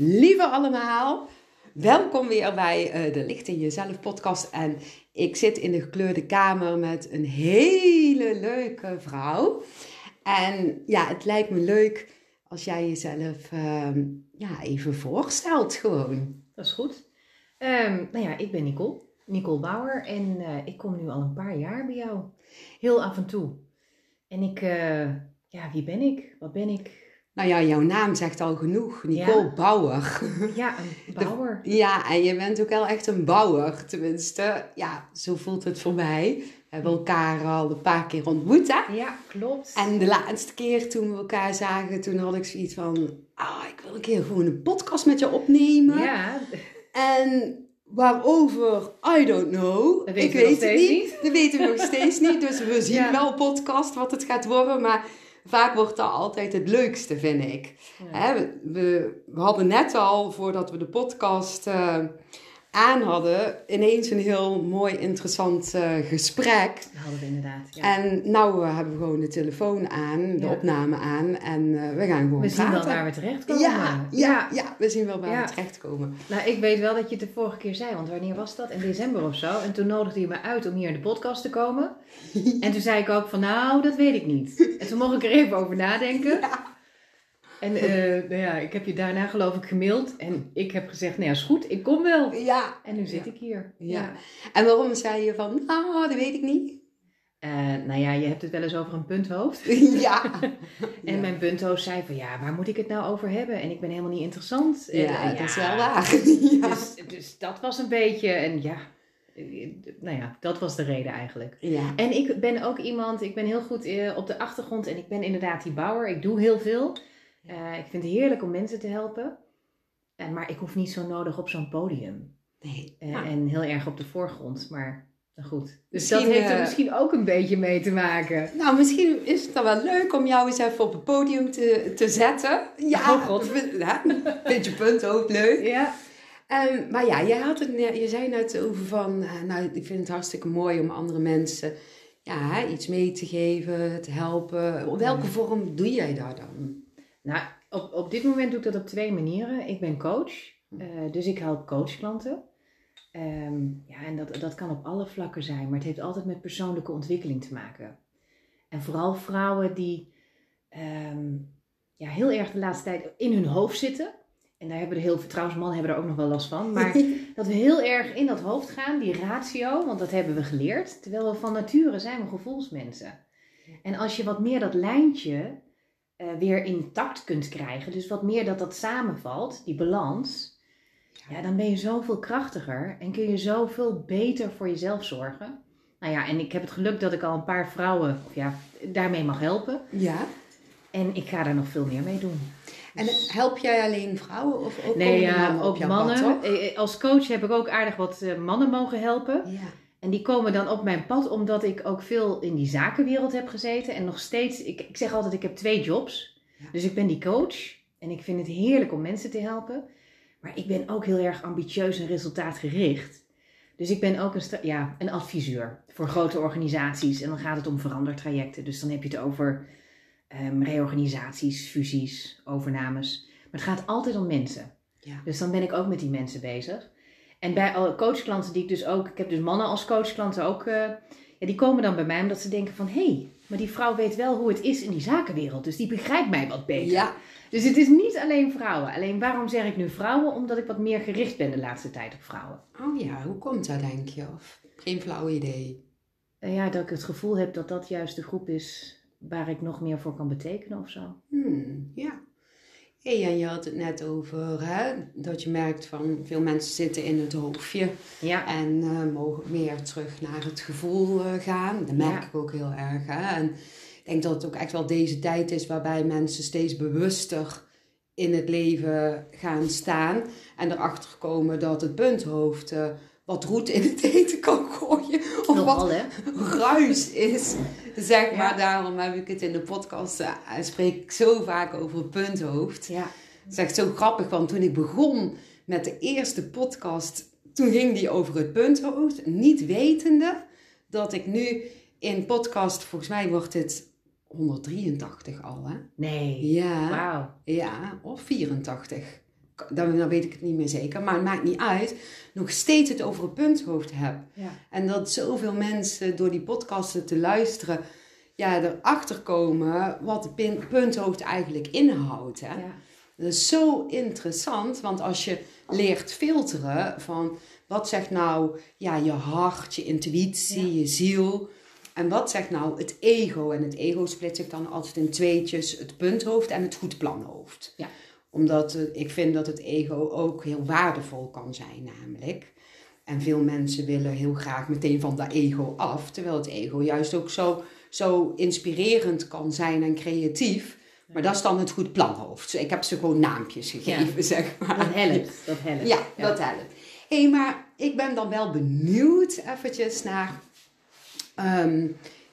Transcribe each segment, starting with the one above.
Lieve allemaal, welkom weer bij eh, de Licht in Jezelf podcast. En ik zit in de gekleurde kamer met een hele leuke vrouw. En ja, het lijkt me leuk als jij jezelf ehm, ja, even voorstelt gewoon. Dat is goed. Ehm, nou ja, ik ben Nicole, Nicole Bauer en eh, ik kom nu al een paar jaar bij jou. Heel af en toe. En ik, eh, ja, wie ben ik? Wat ben ik? Nou ja, jouw naam zegt al genoeg. Nicole Ja. Bauer. Ja, een bouwer. Ja, en je bent ook wel echt een bouwer. Tenminste, ja, zo voelt het voor mij. We hebben elkaar al een paar keer ontmoet, hè? Ja, klopt. En de laatste keer toen we elkaar zagen, toen had ik zoiets van... Ah, ik wil een keer gewoon een podcast met je opnemen. Ja, En waarover, I don't know. Dat ik weet het steeds niet. Dat weten we nog steeds niet. Dus we zien Ja. wel podcast wat het gaat worden. Maar vaak wordt dat altijd het leukste, vind ik. Ja. Hè, we, we, we hadden net al, voordat we de podcast eh, aan hadden, ineens een heel mooi, interessant eh, gesprek. dat hadden we inderdaad. Ja. En nou eh, hebben we gewoon de telefoon aan, de Ja. opname aan en eh, we gaan gewoon we zien praten. wel waar we terechtkomen. ja, ja, ja, we zien wel waar Ja. we terechtkomen. Nou, ik weet wel dat je het de vorige keer zei, want wanneer was dat? In december of zo. En toen nodigde je me uit om hier in de podcast te komen. En toen zei ik ook van, nou, dat weet ik niet. En toen mocht ik er even over nadenken. En eh, nou ja, ik heb je daarna geloof ik gemaild. En ik heb gezegd, nou ja, is goed, ik kom wel. Ja. En nu zit Ja. ik hier. Ja. En waarom zei je van, nou, dat weet ik niet? Eh, nou ja, je hebt het wel eens over een punthoofd. ja. En ja. mijn punthoofd zei van, ja, waar moet ik het nou over hebben? En ik ben helemaal niet interessant. En, Ja, eh, dat is wel waar. ja. Dus, dus dat was een beetje, en ja, nou ja, dat was de reden eigenlijk. ja. En ik ben ook iemand, ik ben heel goed op de achtergrond en ik ben inderdaad die bouwer. Ik doe heel veel. Eh, ik vind het heerlijk om mensen te helpen. En, maar ik hoef niet zo nodig op zo'n podium. Nee. Eh, Ja. En heel erg op de voorgrond, maar nou goed. Dus Misschien, dat heeft er eh, misschien ook een beetje mee te maken. Nou, misschien is het dan wel leuk om jou eens even op het podium te, te zetten. Ja, Oh, God. vind- ja, vind je punt ook leuk. Ja, Ehm, maar ja, jij had het, je zei net over van, nou, ik vind het hartstikke mooi om andere mensen ja, iets mee te geven, te helpen. Op welke vorm doe jij dat dan? Nou, op, op dit moment doe ik dat op twee manieren. Ik ben coach, eh, dus ik help coachklanten. Ehm, ja, en dat, dat kan op alle vlakken zijn, maar het heeft altijd met persoonlijke ontwikkeling te maken. En vooral vrouwen die ehm, ja, heel erg de laatste tijd in hun hoofd zitten. En daar hebben we heel veel, trouwens mannen hebben er ook nog wel last van. Maar dat we heel erg in dat hoofd gaan, die ratio, want dat hebben we geleerd. Terwijl we van nature zijn we gevoelsmensen. En als je wat meer dat lijntje eh, weer intact kunt krijgen, dus wat meer dat dat samenvalt, die balans, ja, dan ben je zoveel krachtiger en kun je zoveel beter voor jezelf zorgen. Nou ja, en ik heb het geluk dat ik al een paar vrouwen of ja, daarmee mag helpen. Ja. En ik ga daar nog veel meer mee doen. En help jij alleen vrouwen of ook Nee, ja, mannen ook mannen. pad? Eh, eh, Als coach heb ik ook aardig wat mannen mogen helpen. Ja. En die komen dan op mijn pad omdat ik ook veel in die zakenwereld heb gezeten. En nog steeds, ik, ik zeg altijd, ik heb twee jobs. Ja. Dus ik ben die coach. En ik vind het heerlijk om mensen te helpen. Maar ik ben ook heel erg ambitieus en resultaatgericht. Dus ik ben ook een, ja, een adviseur voor grote organisaties. En dan gaat het om verandertrajecten. Dus dan heb je het over ehm, reorganisaties, fusies, overnames. Maar het gaat altijd om mensen. Ja. Dus dan ben ik ook met die mensen bezig. En bij alle coachklanten die ik dus ook, ik heb dus mannen als coachklanten ook, eh, ja, die komen dan bij mij omdat ze denken van, hé, hey, maar die vrouw weet wel hoe het is in die zakenwereld, dus die begrijpt mij wat beter. Ja. Dus het is niet alleen vrouwen. Alleen waarom zeg ik nu vrouwen? Omdat ik wat meer gericht ben de laatste tijd op vrouwen. Oh ja, hoe komt dat denk je? Of geen flauw idee. En ja, dat ik het gevoel heb dat dat juist de groep is waar ik nog meer voor kan betekenen of zo. Hmm, ja. Hey, en je had het net over hè, dat je merkt van veel mensen zitten in het hoofdje Ja, en eh, mogen meer terug naar het gevoel eh, gaan. Dat merk Ja. ik ook heel erg. Hè? En ik denk dat het ook echt wel deze tijd is waarbij mensen steeds bewuster in het leven gaan staan en erachter komen dat het punthoofd eh, wat roet in het eten kan gooien. Of wat hè. ruis is. Zeg maar, Ja. daarom heb ik het in de podcast, eh, spreek ik zo vaak over het punthoofd. Ja, Het is echt zo grappig, want toen ik begon met de eerste podcast, toen ging die over het punthoofd. Niet wetende dat ik nu in podcast, volgens mij wordt dit 183 al, hè? nee. Ja, Wauw. ja, of 84. Dan, dan weet ik het niet meer zeker, maar het maakt niet uit, nog steeds het over een punthoofd heb. Ja. En dat zoveel mensen door die podcasten te luisteren, ja, erachter komen wat pin- punthoofd eigenlijk inhoudt. Hè? Ja. Dat is zo interessant, want als je leert filteren van wat zegt nou ja, je hart, je intuïtie, je ziel. En wat zegt nou het ego? En het ego split zich dan altijd in tweetjes, het punthoofd en het goed planhoofd. Ja. Omdat ik vind dat het ego ook heel waardevol kan zijn namelijk. En veel mensen willen heel graag meteen van dat ego af. Terwijl het ego juist ook zo, zo inspirerend kan zijn en creatief. Maar dat is dan het goed planhoofd. Ik heb ze gewoon naampjes gegeven, zeg maar. Dat helpt. Dat helpt. Ja, dat helpt. Hé, hey, maar ik ben dan wel benieuwd eventjes naar... ehm,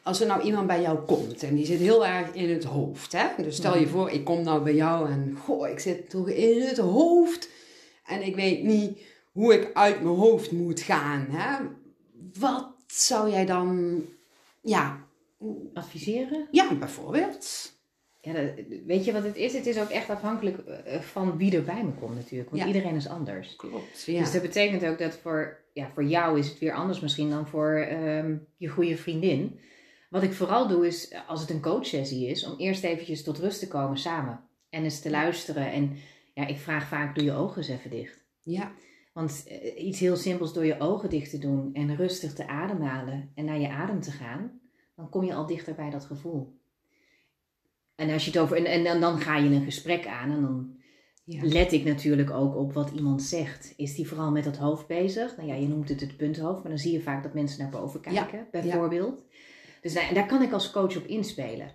als er nou iemand bij jou komt en die zit heel erg in het hoofd. Hè? Dus stel je voor, ik kom nou bij jou en goh, ik zit toch in het hoofd. En ik weet niet hoe ik uit mijn hoofd moet gaan. Hè? Wat zou jij dan... Ja, Adviseren? ja bijvoorbeeld. Ja, dat- weet je wat het is? Het is ook echt afhankelijk eh, van wie er bij me komt natuurlijk. Want Ja. iedereen is anders. Klopt, ja. Dus dat betekent ook dat voor, ja, voor jou is het weer anders misschien dan voor ehm, je goede vriendin. Wat ik vooral doe is, eh, als het een coachsessie is, om eerst eventjes tot rust te komen samen. En eens te luisteren. En ja, ik vraag vaak, doe je ogen eens even dicht. Ja, Want eh, iets heel simpels door je ogen dicht te doen en rustig te ademhalen en naar je adem te gaan, dan kom je al dichter bij dat gevoel. En, als je het over, en, en dan, dan ga je een gesprek aan en dan ja. let ik natuurlijk ook op wat iemand zegt. Is die vooral met dat hoofd bezig? Nou ja, je noemt het het punthoofd, maar dan zie je vaak dat mensen naar boven kijken, bijvoorbeeld. Dus daar, daar kan ik als coach op inspelen.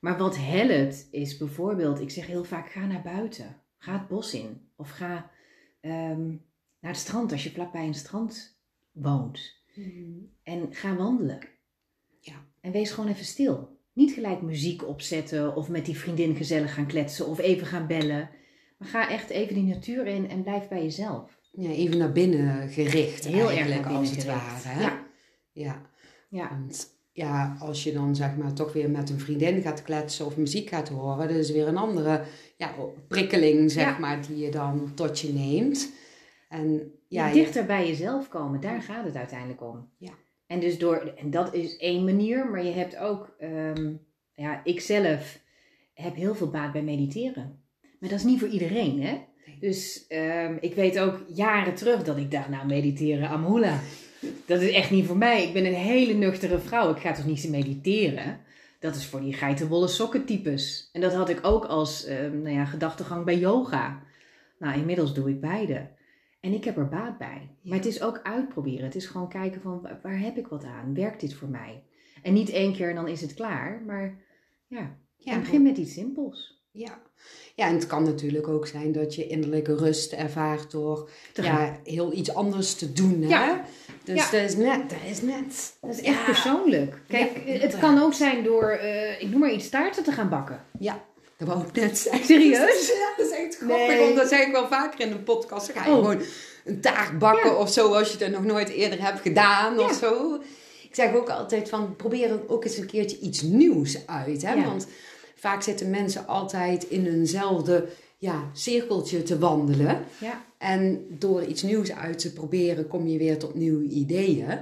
Maar wat helpt is bijvoorbeeld, ik zeg heel vaak, ga naar buiten. Ga het bos in. Of ga ehm, naar het strand als je vlakbij een strand woont. En ga wandelen. Ja. En wees gewoon even stil. Niet gelijk muziek opzetten of met die vriendin gezellig gaan kletsen of even gaan bellen. Maar ga echt even die natuur in en blijf bij jezelf. Ja, even naar binnen gericht Heel erg naar binnen als het gericht. ware. Hè? Ja. ja. Ja. Want ja, als je dan zeg maar toch weer met een vriendin gaat kletsen of muziek gaat horen, dat is weer een andere ja, prikkeling zeg Ja. maar die je dan tot je neemt. En ja, je- dichter bij jezelf komen, daar gaat het uiteindelijk om. Ja. En dus door, en dat is één manier, maar je hebt ook, ehm, ja, ik zelf heb heel veel baat bij mediteren. Maar dat is niet voor iedereen, hè? Dus ehm, ik weet ook jaren terug dat ik dacht, nou, mediteren, amhula. Dat is echt niet voor mij. Ik ben een hele nuchtere vrouw. Ik ga toch niet mediteren? Dat is voor die geitenwolle sokken types. En dat had ik ook als ehm, nou ja, gedachtegang bij yoga. Nou, inmiddels doe ik beide. En ik heb er baat bij. Maar het is ook uitproberen. Het is gewoon kijken van wa- waar heb ik wat aan? Werkt dit voor mij? En niet één keer en dan is het klaar. Maar ja, ja, begin met iets simpels. Ja. ja, en het kan natuurlijk ook zijn dat je innerlijke rust ervaart door ja, heel iets anders te doen. Hè? Ja. Dus Ja. dat is net, dat is net. Dat is echt Ja. persoonlijk. Kijk, Ja, het kan ook zijn door, eh, ik noem maar iets, taarten te gaan bakken. Ja, dat wou ik net zeggen. Serieus? Ja, dat is echt grappig, Nee. want dat zeg ik wel vaker in de podcast. Dan ga je Oh. gewoon een taart bakken of zo, als je het nog nooit eerder hebt gedaan of zo. Ik zeg ook altijd van, probeer er ook eens een keertje iets nieuws uit. Hè? Want vaak zitten mensen altijd in eenzelfde ja, cirkeltje te wandelen. Ja, En door iets nieuws uit te proberen, kom je weer tot nieuwe ideeën.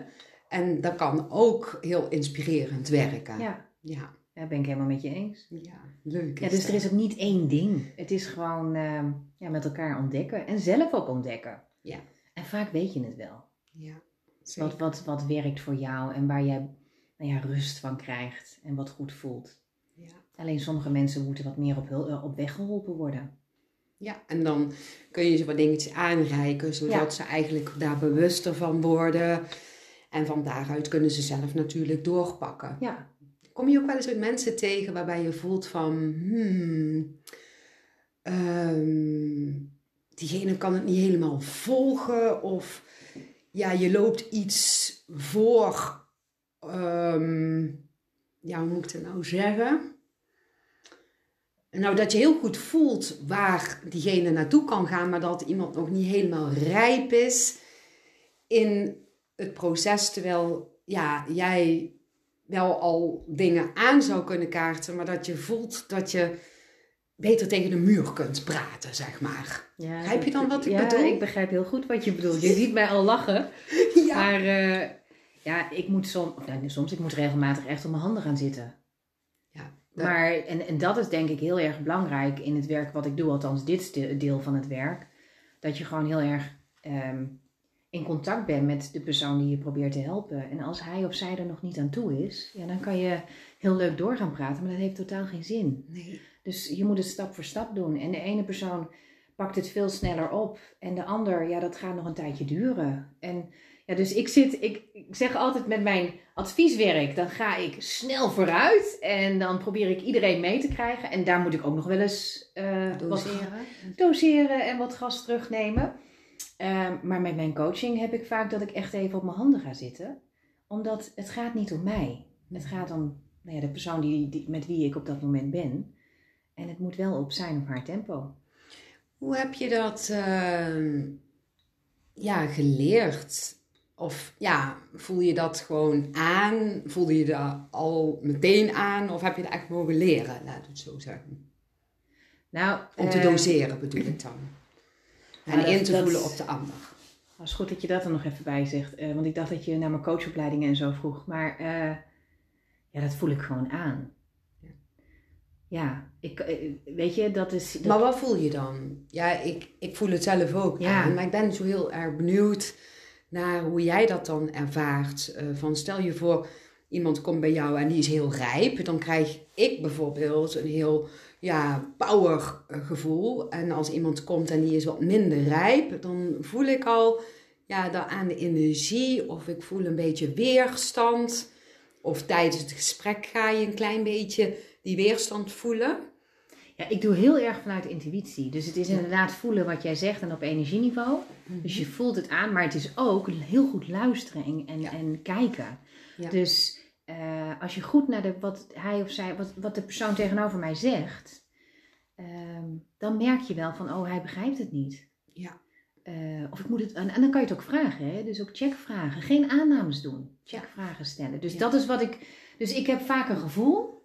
En dat kan ook heel inspirerend werken. ja. ja. daar ben ik helemaal met je eens. Ja, leuk. Ja, dus er is ook niet één ding. Het is gewoon ehm, ja, met elkaar ontdekken en zelf ook ontdekken. Ja. En vaak weet je het wel. Ja, zeker. Wat, wat, wat werkt voor jou en waar jij nou ja, rust van krijgt en wat goed voelt. Alleen sommige mensen moeten wat meer op, eh, op weg geholpen worden. Ja, en dan kun je ze wat dingetjes aanreiken, zodat Ja. ze eigenlijk daar bewuster van worden. En van daaruit kunnen ze zelf natuurlijk doorpakken. Ja, Kom je ook wel eens met mensen tegen waarbij je voelt van, hmm, ehm, diegene kan het niet helemaal volgen of ja, je loopt iets voor, ehm, ja, hoe moet ik het nou zeggen? Nou, dat je heel goed voelt waar diegene naartoe kan gaan, maar dat iemand nog niet helemaal rijp is in het proces, terwijl ja, jij wel al dingen aan zou kunnen kaarten, maar dat je voelt dat je beter tegen de muur kunt praten, zeg maar. Ja, Begrijp je dan wat ik ja, bedoel? ik begrijp heel goed wat je bedoelt. Je ziet mij al lachen. Ja. Maar eh, ja, ik moet soms, nee, soms, ik moet regelmatig echt op mijn handen gaan zitten. Maar, en, en dat is denk ik heel erg belangrijk in het werk wat ik doe, althans dit deel van het werk. Dat je gewoon heel erg ehm, in contact bent met de persoon die je probeert te helpen. En als hij of zij er nog niet aan toe is, ja, dan kan je heel leuk door gaan praten, maar dat heeft totaal geen zin. Nee. Dus je moet het stap voor stap doen. En de ene persoon pakt het veel sneller op. En de ander, ja, dat gaat nog een tijdje duren. En ja, dus ik zit, ik, ik zeg altijd met mijn advieswerk, dan ga ik snel vooruit. En dan probeer ik iedereen mee te krijgen. En daar moet ik ook nog wel eens eh, wat Doseren. doseren en wat gas terugnemen. Ehm, maar met mijn coaching heb ik vaak dat ik echt even op mijn handen ga zitten. Omdat het gaat niet om mij. Het gaat om nou ja, de persoon die, die, met wie ik op dat moment ben. En het moet wel op zijn of haar tempo. Hoe heb je dat ehm, ja, geleerd? Of ja, voel je dat gewoon aan? Voelde je dat al meteen aan? Of heb je dat echt mogen leren, laat het zo zeggen? Nou, Om te eh, doseren bedoel ik dan. En in te dat- voelen op de ander. Het is goed dat je dat er nog even bij zegt. eh, want ik dacht dat je naar mijn coachopleidingen en zo vroeg. Maar eh, ja, dat voel ik gewoon aan. Ja. Ja, ik, weet je, dat is... dat- Maar wat voel je dan? Ja, ik, ik voel het zelf ook Ja. aan. Maar ik ben zo heel erg benieuwd naar hoe jij dat dan ervaart. Eh, van stel je voor, iemand komt bij jou en die is heel rijp. Dan krijg ik bijvoorbeeld een heel ja, power eh, gevoel. En als iemand komt en die is wat minder rijp, dan voel ik al ja, aan de energie. Of ik voel een beetje weerstand. Of tijdens het gesprek ga je een klein beetje die weerstand voelen. Ja, ik doe heel erg vanuit intuïtie. Dus het is inderdaad voelen wat jij zegt en op energieniveau. Dus je voelt het aan, maar het is ook heel goed luisteren en, en, Ja. en kijken. Ja. Dus eh, als je goed naar de, wat hij of zij, wat, wat de persoon tegenover mij zegt, ehm, dan merk je wel van, oh, hij begrijpt het niet. Ja. Eh, of ik moet het, en, en dan kan je het ook vragen, hè? dus ook checkvragen. Geen aannames doen, checkvragen stellen. Dus Ja. dat is wat ik, dus ik heb vaak een gevoel,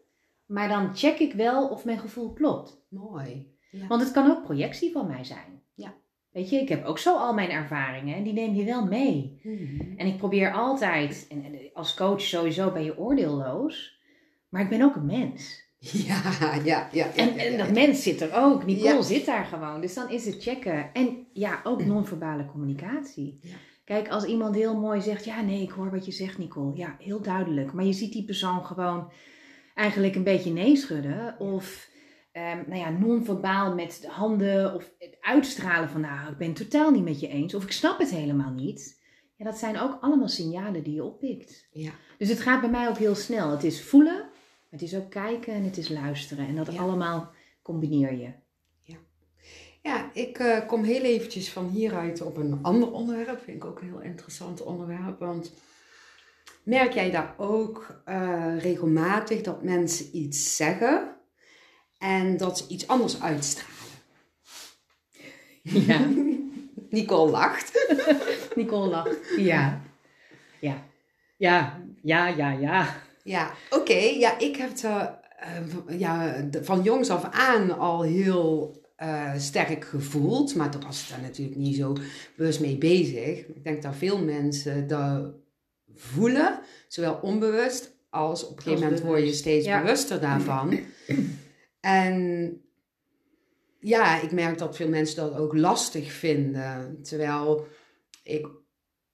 maar dan check ik wel of mijn gevoel klopt. Mooi. Ja. Want het kan ook projectie van mij zijn. Ja. Weet je, ik heb ook zo al mijn ervaringen en die neem je wel mee. Mhm. En ik probeer altijd, en, en als coach sowieso ben je oordeelloos, maar ik ben ook een mens. Ja, ja, ja. ja, En, ja, en ja. dat mens zit er ook. Nicole zit daar gewoon. Dus dan is het checken. En ja, ook non-verbale communicatie. Kijk, als iemand heel mooi zegt, ja nee, ik hoor wat je zegt Nicole. Ja, heel duidelijk. Maar je ziet die persoon gewoon eigenlijk een beetje nee schudden. Of ehm, nou ja, non-verbaal met de handen. Of het uitstralen van, nou, ik ben het totaal niet met je eens. Of ik snap het helemaal niet. Ja, dat zijn ook allemaal signalen die je oppikt. Ja. Dus het gaat bij mij ook heel snel. Het is voelen, het is ook kijken en het is luisteren. En dat Ja. allemaal combineer je. Ja, ik eh, kom heel eventjes van hieruit op een ander onderwerp. Vind ik ook een heel interessant onderwerp. Want merk jij daar ook eh, regelmatig dat mensen iets zeggen en dat ze iets anders uitstralen? Ja. Nicole lacht. Nicole lacht. Ja. Ja. Ja, ja, ja, ja. Ja, oké. Ja, ik heb het eh, ja, van jongs af aan al heel sterk gevoeld. Maar toen was ik daar natuurlijk niet zo bewust mee bezig. Ik denk dat veel mensen dat voelen, zowel onbewust als op een gegeven moment word je steeds Ja. bewuster daarvan. En ja, ik merk dat veel mensen dat ook lastig vinden. Terwijl ik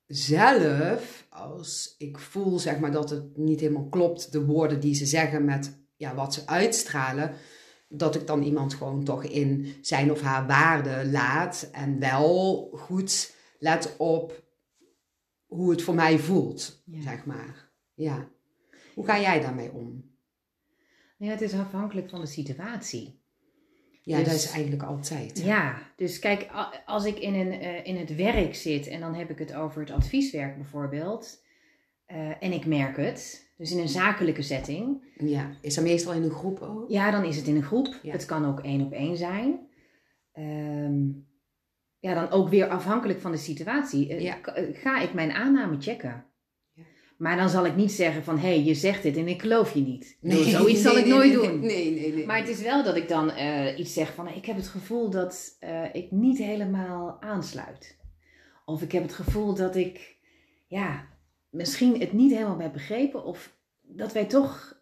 zelf, als ik voel zeg maar, dat het niet helemaal klopt, de woorden die ze zeggen met ja, wat ze uitstralen, dat ik dan iemand gewoon toch in zijn of haar waarde laat en wel goed let op hoe het voor mij voelt, Ja. zeg maar. Ja. Hoe ga jij daarmee om? Ja, het is afhankelijk van de situatie. Ja, Dus- dat is eigenlijk altijd. Ja, dus kijk, als ik in, een, eh, in het werk zit en dan heb ik het over het advieswerk bijvoorbeeld, eh, en ik merk het, dus in een zakelijke setting, Ja. Is dat meestal in een groep ook? ja, dan is het in een groep. Ja. Het kan ook één op één zijn. Ehm, ja, dan ook weer afhankelijk van de situatie. eh, Ja. eh, Ga ik mijn aanname checken? Ja. Maar dan zal ik niet zeggen van, hé, hey, je zegt dit en ik geloof je niet. Nee, zoiets zal nee, ik nooit doen. Nee, nee, nee. Maar het is wel dat ik dan eh, iets zeg van, ik heb het gevoel dat ik niet helemaal aansluit. Of ik heb het gevoel dat ik, ja, misschien het niet helemaal heb begrepen. Of dat wij toch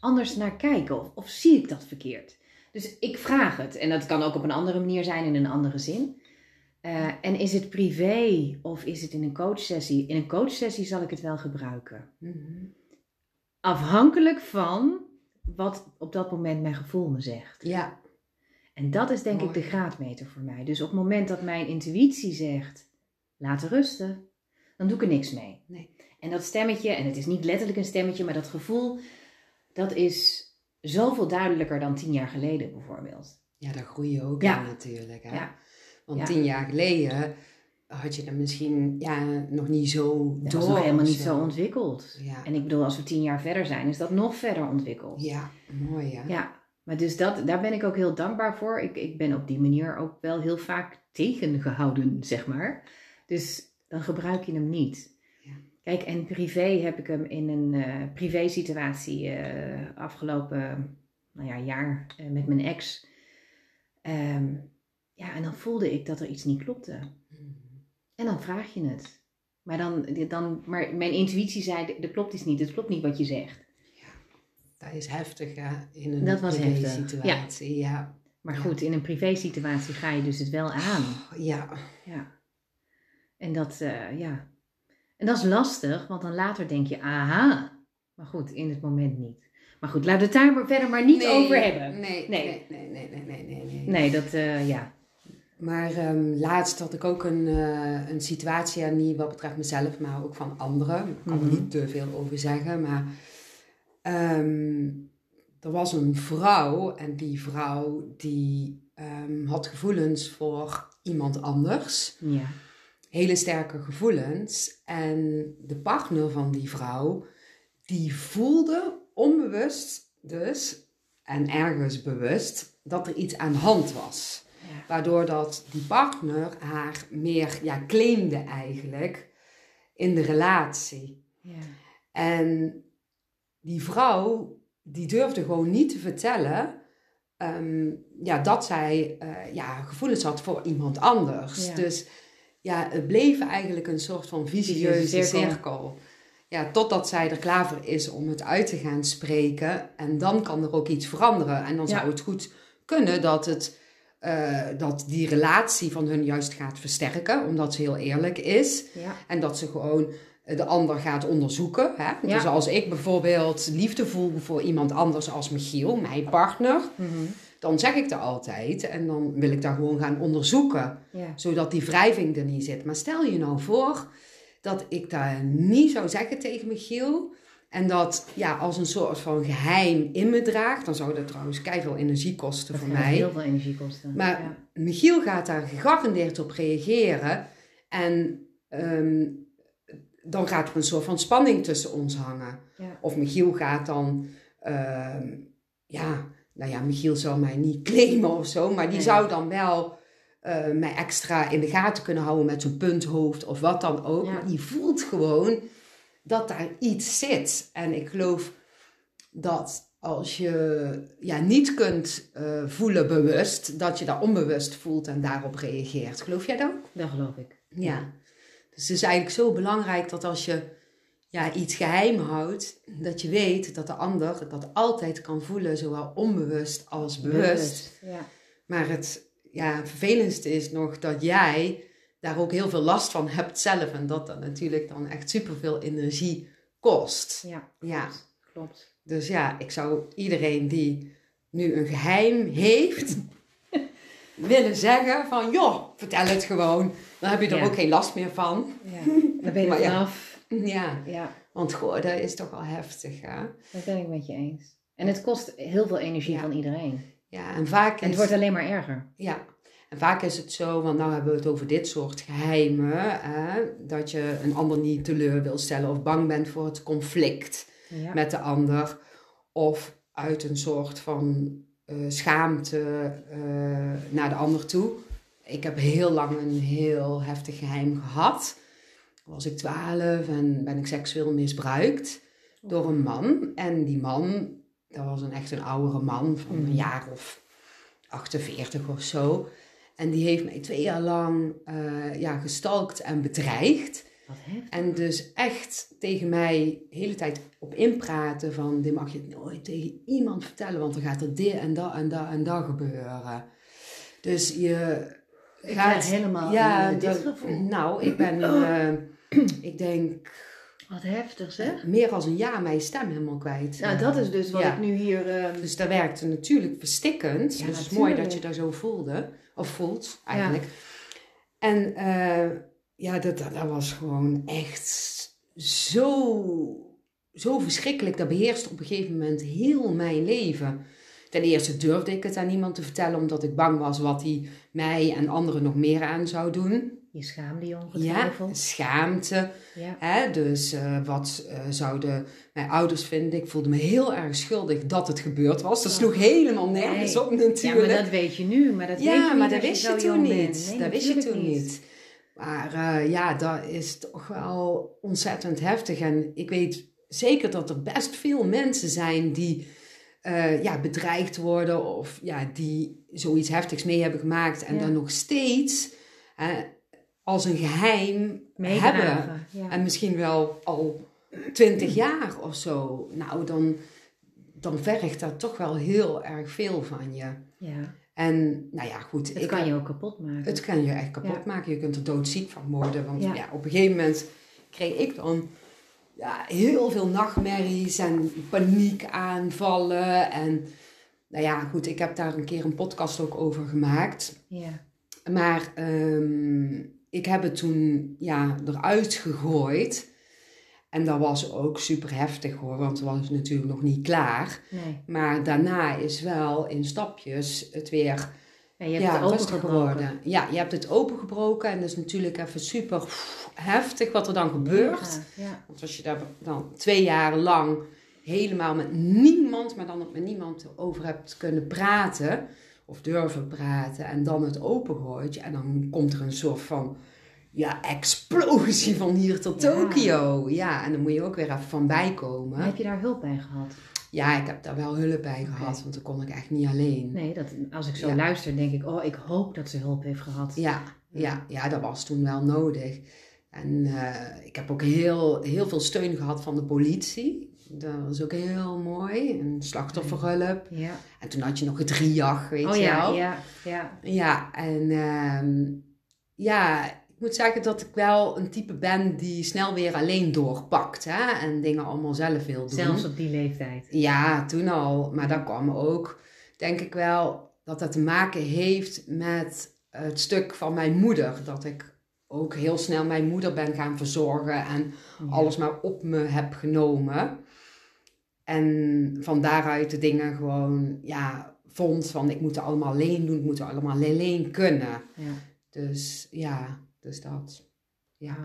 anders naar kijken. Of, of zie ik dat verkeerd? Dus ik vraag het. En dat kan ook op een andere manier zijn, in een andere zin. Eh, en is het privé of is het in een coachsessie? In een coachsessie zal ik het wel gebruiken. Mhm. Afhankelijk van wat op dat moment mijn gevoel me zegt. Ja, En dat is denk ik de graadmeter voor mij. Dus op het moment dat mijn intuïtie zegt, laten rusten, dan doe ik er niks mee. Nee. En dat stemmetje, en het is niet letterlijk een stemmetje, maar dat gevoel, dat is zoveel duidelijker dan tien jaar geleden bijvoorbeeld. ja daar groei je ook Ja. in natuurlijk. Hè? Ja. Want Ja. tien jaar geleden had je dat misschien ja, nog niet zo Dat door. was nog helemaal niet zo ontwikkeld. Ja. En ik bedoel, als we tien jaar verder zijn, is dat nog verder ontwikkeld. ja, mooi hè? Ja, maar dus dat, daar ben ik ook heel dankbaar voor. Ik, ik ben op die manier ook wel heel vaak tegengehouden, zeg maar. Dus dan gebruik je hem niet. Ja. Kijk, en privé heb ik hem in een eh privé situatie eh, afgelopen nou ja, jaar eh, met mijn ex. Ehm, ja, en dan voelde ik dat er iets niet klopte. Mhm. En dan vraag je het. Maar, dan, dan, maar mijn intuïtie zei, er klopt iets niet. Het klopt niet wat je zegt. Dat is heftig hè? In een Dat was heftig, situatie. Ja. Maar Ja. goed, in een privé situatie ga je dus het wel aan. Ja. Ja. En dat, eh, ja. En dat is lastig, want dan later denk je, aha. Maar goed, in het moment niet. Maar goed, laten we het daar verder maar niet Nee, over hebben. Nee, Nee. nee, nee, nee, nee, nee, nee. nee. Nee, dat, eh, ja. Maar ehm, laatst had ik ook een, eh, een situatie, en niet wat betreft mezelf, maar ook van anderen. Ik kan er Mhm. niet te veel over zeggen, maar ehm, er was een vrouw en die vrouw die ehm, had gevoelens voor iemand anders. Ja. Hele sterke gevoelens. En de partner van die vrouw, die voelde onbewust dus, en ergens bewust, dat er iets aan de hand was. Waardoor dat die partner haar meer ja, claimde eigenlijk in de relatie. Ja. En die vrouw, die durfde gewoon niet te vertellen ehm, ja, dat zij eh, ja, gevoelens had voor iemand anders. Ja. Dus ja, het bleef eigenlijk een soort van Vicieuze vicieuze cirkel. cirkel. Ja, totdat zij er klaar voor is om het uit te gaan spreken. En dan kan er ook iets veranderen. En dan Ja. zou het goed kunnen dat, het, eh, dat die relatie van hun juist gaat versterken. Omdat ze heel eerlijk is. Ja. En dat ze gewoon de ander gaat onderzoeken. Hè? Ja. Dus als ik bijvoorbeeld liefde voel voor iemand anders als Michiel, mijn partner, Mhm. dan zeg ik dat altijd. En dan wil ik dat gewoon gaan onderzoeken, ja. zodat die wrijving er niet zit. Maar stel je nou voor dat ik dat niet zou zeggen tegen Michiel. En dat ja, als een soort van geheim in me draagt, dan zou dat trouwens keihard energie kosten Dat voor mij. heel veel energie kosten. Maar- ja. Michiel gaat daar gegarandeerd op reageren. En ehm, dan gaat er een soort van spanning tussen ons hangen. Ja. Of Michiel gaat dan, ehm, ja, nou ja, Michiel zou mij niet claimen of zo, maar die Nee. zou dan wel eh, mij extra in de gaten kunnen houden met zo'n punthoofd of wat dan ook. Ja. Maar die voelt gewoon dat daar iets zit. En ik geloof dat als je ja, niet kunt eh, voelen bewust, dat je dat onbewust voelt en daarop reageert. Geloof jij dat? Dat geloof ik. Ja. Dus het is eigenlijk zo belangrijk dat als je ja, iets geheim houdt, dat je weet dat de ander dat altijd kan voelen, zowel onbewust als bewust. Ja. Maar het ja, vervelendste is nog dat jij daar ook heel veel last van hebt zelf en dat dat natuurlijk dan echt superveel energie kost. ja, Ja, klopt. dus ja, ik zou iedereen die nu een geheim heeft, willen zeggen van joh, vertel het gewoon. Dan heb je er Ja. ook geen last meer van. Ja. Daar ben je Maar er ja. vanaf. Ja, Ja, want goh, dat is toch wel heftig hè. dat ben ik met je eens. En het kost heel veel energie van iedereen. Ja, en vaak En het is, wordt alleen maar erger. ja, en vaak is het zo, want nou hebben we het over dit soort geheimen, hè, dat je een ander niet teleur wil stellen of bang bent voor het conflict. Ja. met de ander. Of uit een soort van eh, schaamte eh, naar de ander toe. Ik heb heel lang een heel heftig geheim gehad. was ik twaalf en ben ik seksueel misbruikt door een man. En die man, dat was een echt een oudere man van een Mhm. jaar of 48 of zo. En die heeft mij twee jaar lang eh, ja, gestalkt en bedreigd. Wat. En dus echt tegen mij de hele tijd op inpraten van... dit mag je nooit tegen iemand vertellen, want dan gaat er dit en dat en dat en dat gebeuren. Dus je Ik gaat... krijg helemaal ja, dit gevoel. Nou, ik ben, eh, ik denk, Wat heftig zeg. meer als een jaar mijn stem helemaal kwijt. Nou, dat is dus wat Ja. ik nu hier... ehm, Dus dat werkte natuurlijk verstikkend. Ja, dus het is mooi dat je daar zo voelde. Of voelt, eigenlijk. En eh, ja, dat, dat, dat was gewoon echt zo, zo verschrikkelijk. Dat beheerste op een gegeven moment heel mijn leven. Ten eerste durfde ik het aan niemand te vertellen, omdat ik bang was wat hij mij en anderen nog meer aan zou doen. Je schaamde je Ja, ongetwijfeld. schaamte. Ja. Hè? Dus eh, wat eh, zouden mijn ouders vinden? Ik voelde me heel erg schuldig dat het gebeurd was. Dat sloeg helemaal nergens Nee. op Ja, natuurlijk. maar dat weet je nu. Maar dat weet je Ja, niet maar dat wist je toen niet. Nee, dat wist je toen niet. Maar eh, ja, dat is toch wel ontzettend heftig. En ik weet zeker dat er best veel mensen zijn die ja, bedreigd worden of ja, die zoiets heftigs mee hebben gemaakt en Ja. dan nog steeds hè, als een geheim hebben. Ja. En misschien wel al twintig jaar of zo. Nou, dan, dan vergt dat toch wel heel erg veel van je. ja. En nou ja, goed. Het ik- kan je ook kapot maken. het kan je echt kapot Ja. maken. Je kunt er doodziek van worden. Want Ja. ja. op een gegeven moment kreeg ik dan ja, heel veel nachtmerries en paniekaanvallen. En nou ja, goed, ik heb daar een keer een podcast ook over gemaakt. Ja. Maar ehm, ik heb het toen ja, eruit gegooid. En dat was ook super heftig hoor, want het was natuurlijk nog niet klaar. Nee. Maar daarna is wel in stapjes het weer Ja, je hebt ja, het rustig opengebroken. geworden. Ja, je hebt het opengebroken en dat is natuurlijk even super heftig wat er dan gebeurt. Ja, ja. Want als je daar dan twee jaar lang helemaal met niemand, maar dan ook met niemand over hebt kunnen praten of durven praten en dan het opengooit, en dan komt er een soort van ja, explosie van hier tot Ja. Tokio. Ja, en dan moet je ook weer even van bijkomen. Heb je daar hulp bij gehad? Ja, ik heb daar wel hulp bij gehad, want dat kon ik echt niet alleen. Nee, dat, als ik zo Ja. luister, denk ik, oh, ik hoop dat ze hulp heeft gehad. Ja, ja, ja, dat was toen wel nodig. En eh, ik heb ook heel, heel veel steun gehad van de politie. Dat was ook heel mooi. Een slachtofferhulp. Ja. En toen had je nog het RIAG, weet Oh je ja, wel. ja, ja. Ja, en ehm, ja, ik moet zeggen dat ik wel een type ben die snel weer alleen doorpakt. Hè? En dingen allemaal zelf wil doen. Zelfs op die leeftijd. Ja, toen al. Maar dat kwam ook, denk ik wel, dat dat te maken heeft met het stuk van mijn moeder. Dat ik ook heel snel mijn moeder ben gaan verzorgen en Ja. alles maar op me heb genomen. En van daaruit de dingen gewoon, ja, vond van ik moet het allemaal alleen doen, ik moet het allemaal alleen kunnen. Ja. Dus ja, dus dat. Ja.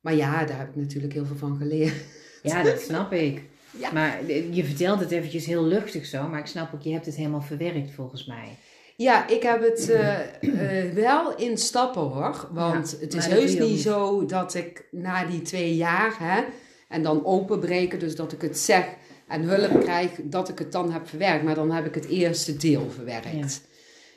Maar ja, daar heb ik natuurlijk heel veel van geleerd. ja, dat snap ik. Ja. Maar je vertelt het eventjes heel luchtig zo, maar ik snap ook, je hebt het helemaal verwerkt volgens mij. Ja, ik heb het eh, eh, wel in stappen hoor. Want Ja, het is heus niet. zo dat ik na die twee jaar hè, en dan openbreken, dus dat ik het zeg en hulp krijg, dat ik het dan heb verwerkt. Maar dan heb ik het eerste deel verwerkt.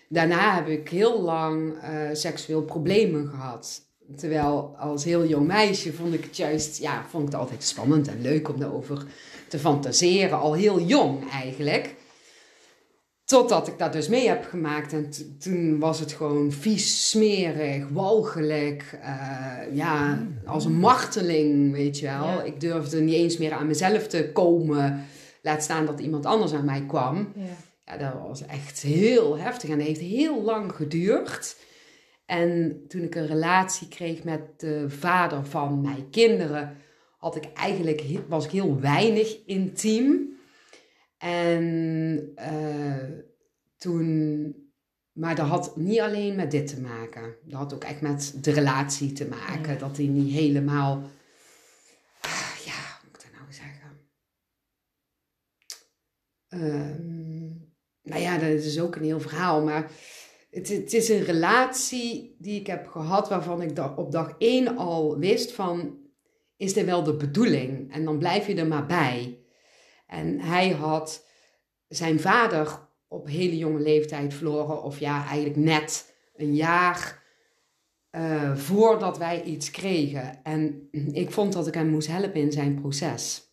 Daarna heb ik heel lang eh, seksueel problemen gehad. Terwijl als heel jong meisje vond ik het juist, ja, vond ik het altijd spannend en leuk om daarover te fantaseren. Al heel jong eigenlijk. Totdat ik dat dus mee heb gemaakt. En toen was het gewoon vies, smerig, walgelijk. eh, ja, als een marteling, weet je wel. Ja. Ik durfde niet eens meer aan mezelf te komen. Laat staan dat iemand anders aan mij kwam. Ja. Ja, dat was echt heel heftig en dat heeft heel lang geduurd. En toen ik een relatie kreeg met de vader van mijn kinderen, had ik eigenlijk, was ik heel weinig intiem. En eh, toen, maar dat had niet alleen met dit te maken. Dat had ook echt met de relatie te maken. Ja. Dat die niet helemaal, ah, ja, hoe moet ik dat nou zeggen? Ehm, nou ja, dat is ook een heel verhaal, maar het, het is een relatie die ik heb gehad waarvan ik op dag één al wist van is dit wel de bedoeling? En dan blijf je er maar bij. En hij had zijn vader op hele jonge leeftijd verloren, of ja, eigenlijk net een jaar uh, voordat wij iets kregen. En ik vond dat ik hem moest helpen in zijn proces.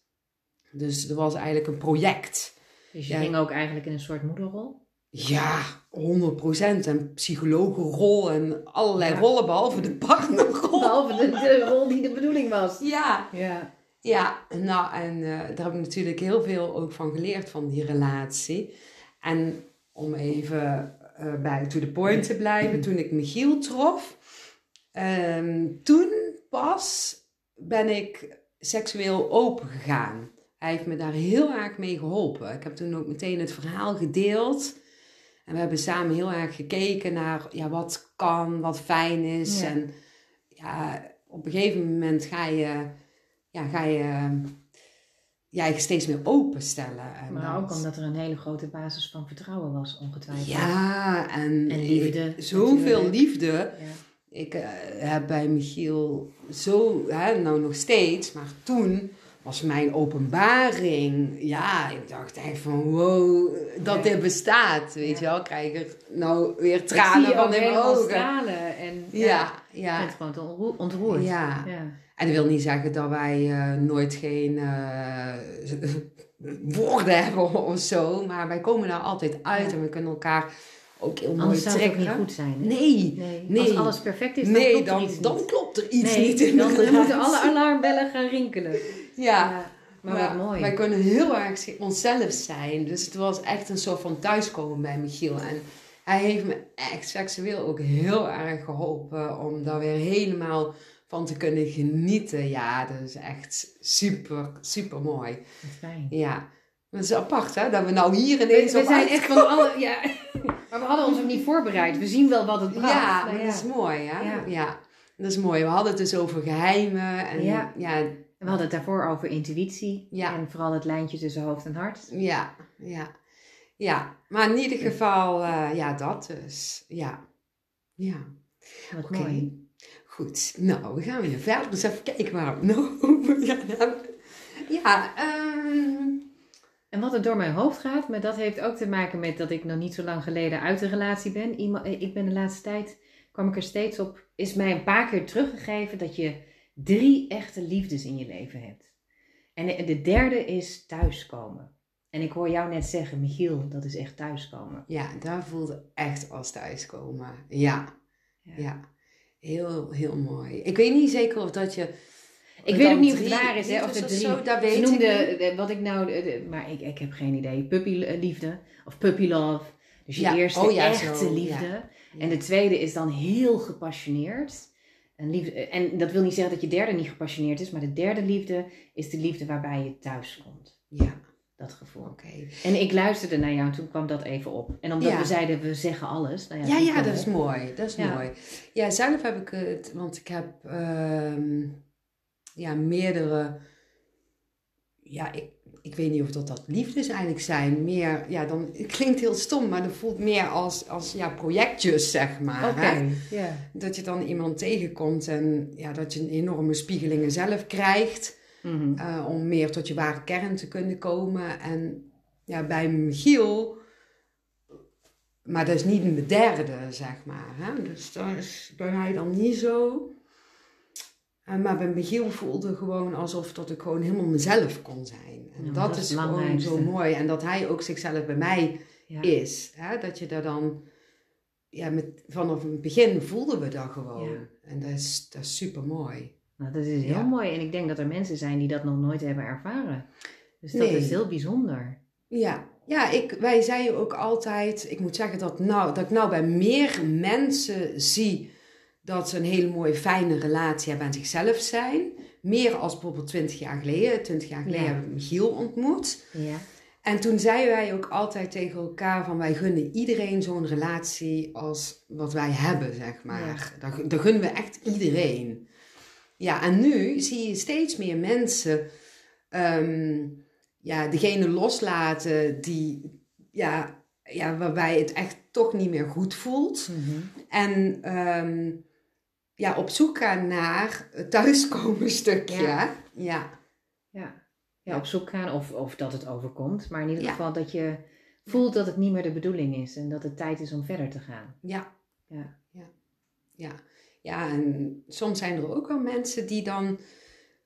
Dus er was eigenlijk een project. Dus je ging ook eigenlijk in een soort moederrol? Ja, 100%. En psychologenrol en allerlei rollen, behalve de partnerrol. Behalve de, de, rol die de bedoeling was. Ja. Ja, ja nou, en uh, daar heb ik natuurlijk heel veel ook van geleerd, van die relatie. En om even uh, bij to the point te blijven, toen ik Michiel trof, um, toen pas ben ik seksueel open gegaan. Hij heeft me daar heel erg mee geholpen. Ik heb toen ook meteen het verhaal gedeeld. En we hebben samen heel erg gekeken naar ja, wat kan, wat fijn is. En ja, op een gegeven moment ga je, ja, ga je ja, je steeds meer openstellen. En maar ook omdat er een hele grote basis van vertrouwen was, ongetwijfeld. Ja, en, en liefde. Zoveel liefde. Ja. Ik uh, heb bij Michiel zo, hè, nou nog steeds, maar toen was mijn openbaring. Ja, ik dacht echt van wow, dat dit bestaat. Weet je wel, krijg ik nou weer tranen van in mijn ogen. stralen en ja, ja. Je bent gewoon ontroerd. Ja. En dat wil niet zeggen dat wij uh, nooit geen uh, woorden hebben of zo. Maar wij komen daar altijd uit en we kunnen elkaar ook heel mooi Anders trekken. zou het niet goed zijn. Hè? Nee, nee, Als alles perfect is, dan nee, klopt dan, er iets dan niet. klopt er iets nee, niet in dan, de dan moeten alle alarmbellen gaan rinkelen. Ja. maar, maar wat mooi. wij kunnen heel erg onszelf zijn. Dus het was echt een soort van thuiskomen bij Michiel. En hij heeft me echt seksueel ook heel erg geholpen om daar weer helemaal van te kunnen genieten. Ja, dat is echt super, super mooi. Fijn. Ja. Dat is apart, hè? Dat we nou hier ineens we, we zijn echt van alle... Ja. Maar we hadden ons ook niet voorbereid. We zien wel wat het bracht. Ja, nou, dat is mooi, hè? Ja. ja. Dat is mooi. We hadden het dus over geheimen. En, ja. ja. En we hadden het daarvoor over intuïtie. Ja. En vooral het lijntje tussen hoofd en hart. Ja, ja. Ja, maar in ieder geval, uh, ja, dat dus. Ja. Ja. Wat okay. mooi. Goed, nou, we gaan weer verder. Dus even kijken waar we nou over gaan hebben. Ja, um... En wat er door mijn hoofd gaat, maar dat heeft ook te maken met dat ik nog niet zo lang geleden uit de relatie ben. Ik ben de laatste tijd, kwam ik er steeds op, is mij een paar keer teruggegeven dat je drie echte liefdes in je leven hebt. En de derde is thuiskomen. En ik hoor jou net zeggen, Michiel, dat is echt thuiskomen. Ja, daar voelde echt als thuiskomen. Ja, ja. ja. Heel, heel mooi. Ik weet niet zeker of dat je ik weet ook niet of het waar is, hè, of de drie. Zo, dat weet ze noemde, wat ik nou, maar ik, ik heb geen idee, puppyliefde of puppy love. Dus je ja. eerste oh, ja, echte zo. liefde. En de tweede is dan heel gepassioneerd. En, liefde, en dat wil niet zeggen dat je derde niet gepassioneerd is, maar de derde liefde is de liefde waarbij je thuis komt. Ja. Dat gevoel. Okay. En ik luisterde naar jou, toen kwam dat even op. En omdat we zeiden, we zeggen alles. Nou ja, ja, ja dat is mooi. Dat is mooi. Ja, zelf heb ik het, want ik heb uh, ja, meerdere, ja, ik, ik weet niet of dat, dat liefdes eigenlijk zijn. Meer, ja, dan, het klinkt heel stom, maar dat voelt meer als, als ja, projectjes, zeg maar. Okay. Yeah. Dat je dan iemand tegenkomt en ja, dat je een enorme spiegelingen zelf krijgt. Mm -hmm. uh, om meer tot je ware kern te kunnen komen. En ja, bij Michiel, maar dat is niet een derde, zeg maar. Hè? Dus dat is bij mij dan niet zo. Uh, maar bij Michiel voelde gewoon alsof dat ik gewoon helemaal mezelf kon zijn. En Ja, dat, dat is gewoon zo mooi. En dat hij ook zichzelf bij mij Ja. is. Hè? Dat je daar dan, ja, met, vanaf het begin voelden we dat gewoon. Ja. En dat is, dat is super mooi. Nou, dat is heel mooi. En ik denk dat er mensen zijn die dat nog nooit hebben ervaren. Dus dat Nee. is heel bijzonder. Ja, ja ik, wij zeiden ook altijd, ik moet zeggen dat, nou, dat ik nou bij meer mensen zie dat ze een hele mooie, fijne relatie hebben en zichzelf zijn. Meer als bijvoorbeeld 20 jaar geleden. 20 jaar geleden Ja. hebben we Michiel ontmoet. Ja. En toen zeiden wij ook altijd tegen elkaar van wij gunnen iedereen zo'n relatie als wat wij hebben, zeg maar. Dat, dat gunnen we echt iedereen. Ja, en nu zie je steeds meer mensen ehm, ja, degene loslaten die, ja, ja, waarbij het echt toch niet meer goed voelt. Mhm. En ehm, ja, op zoek gaan naar het thuiskomen stukje. Ja. Ja. Ja. ja, op zoek gaan of, of dat het overkomt. Maar in ieder geval dat je voelt dat het niet meer de bedoeling is en dat het tijd is om verder te gaan. Ja. Ja. Ja. Ja. Ja, en soms zijn er ook wel mensen die dan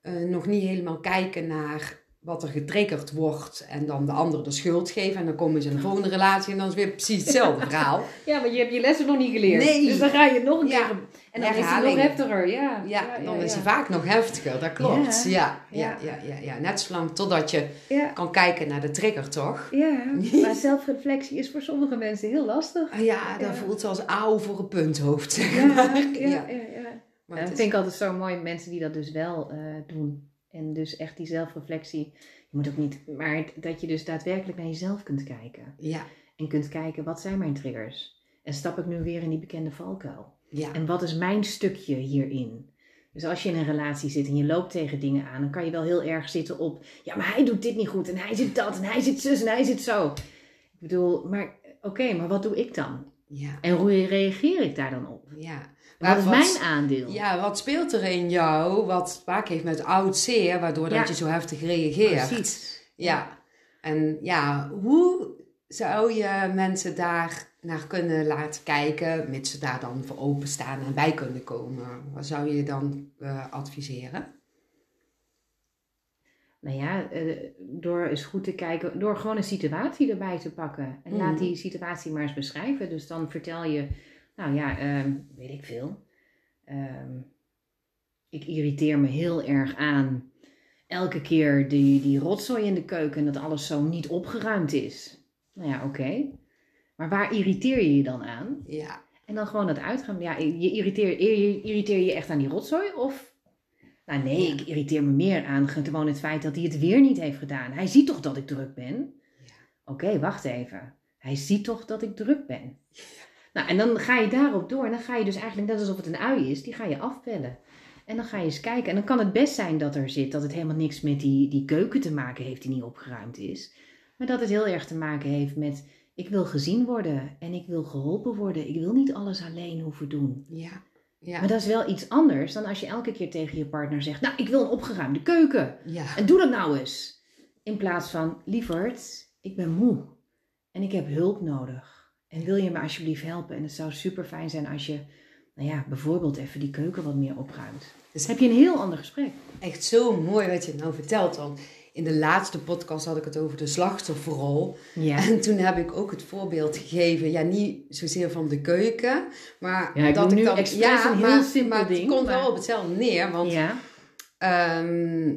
eh, nog niet helemaal kijken naar wat er getriggerd wordt en dan de ander de schuld geven. En dan komen ze in een volgende relatie en dan is het weer precies hetzelfde verhaal. Ja, want je hebt je lessen nog niet geleerd. Nee. Dus dan ga je nog een Ja. keer. En dan is het Herhaling. nog heftiger. Ja, Ja, dan is ja. hij vaak nog heftiger, dat klopt. Ja, ja, Ja. ja, ja, ja, Net zolang totdat je Ja, kan kijken naar de trigger, toch? ja. maar zelfreflectie is voor sommige mensen heel lastig. Ah Ja, dat Ja. voelt als auw voor een punthoofd, zeg Ja, maar. ja, ja. ja. Maar dat is- vind ik altijd zo mooi, mensen die dat dus wel eh, doen. En dus echt die zelfreflectie. Je moet ook niet, maar dat je dus daadwerkelijk naar jezelf kunt kijken. Ja, En kunt kijken, wat zijn mijn triggers? En stap ik nu weer in die bekende valkuil? ja, En wat is mijn stukje hierin? Dus als je in een relatie zit en je loopt tegen dingen aan, dan kan je wel heel erg zitten op, ja, maar hij doet dit niet goed en hij zit dat en hij zit zus en hij zit zo. Ik bedoel, maar oké, maar wat doe ik dan? Ja, En hoe reageer ik daar dan op? ja. Wat is mijn aandeel? Ja, wat speelt er in jou wat vaak heeft met oud zeer, waardoor Ja. dat je zo heftig reageert? Precies. Ja. En ja, hoe zou je mensen daar naar kunnen laten kijken, mits ze daar dan voor openstaan en bij kunnen komen? Wat zou je dan eh, adviseren? Nou ja, eh, door eens goed te kijken, door gewoon een situatie erbij te pakken. En laat die situatie maar eens beschrijven. Dus dan vertel je, nou ja, ehm, weet ik veel. Ehm, ik irriteer me heel erg aan elke keer die, die rotzooi in de keuken en dat alles zo niet opgeruimd is. Nou ja, oké. Maar waar irriteer je je dan aan? Ja, En dan gewoon dat uitgaan. Ja, je irriteer, je irriteer je echt aan die rotzooi? Of, nou nee, Ja. ik irriteer me meer aan gewoon het feit dat hij het weer niet heeft gedaan. Hij ziet toch dat ik druk ben? Ja. Oké, wacht even. Hij ziet toch dat ik druk ben? Nou, en dan ga je daarop door. En dan ga je dus eigenlijk, net alsof het een ui is, die ga je afpellen. En dan ga je eens kijken. En dan kan het best zijn dat er zit dat het helemaal niks met die, die keuken te maken heeft die niet opgeruimd is. Maar dat het heel erg te maken heeft met ik wil gezien worden en ik wil geholpen worden. Ik wil niet alles alleen hoeven doen. ja, ja, Maar dat is wel iets anders dan als je elke keer tegen je partner zegt: Nou, ik wil een opgeruimde keuken. ja, En doe dat nou eens. In plaats van: Lieverd, ik ben moe en ik heb hulp nodig. En wil je me alsjeblieft helpen? En het zou super fijn zijn als je, nou ja, bijvoorbeeld even die keuken wat meer opruimt. Dus- Dan heb je een heel ander gesprek. echt zo mooi wat je nou vertelt. Want in de laatste podcast had ik het over de slachtofferrol. Ja. En toen heb ik ook het voorbeeld gegeven, ja, niet zozeer van de keuken, maar Ja, ik dat ik nu dan, expres een heel maar, simpel maar ding, Het komt maar- wel op hetzelfde neer, want Ja. ehm,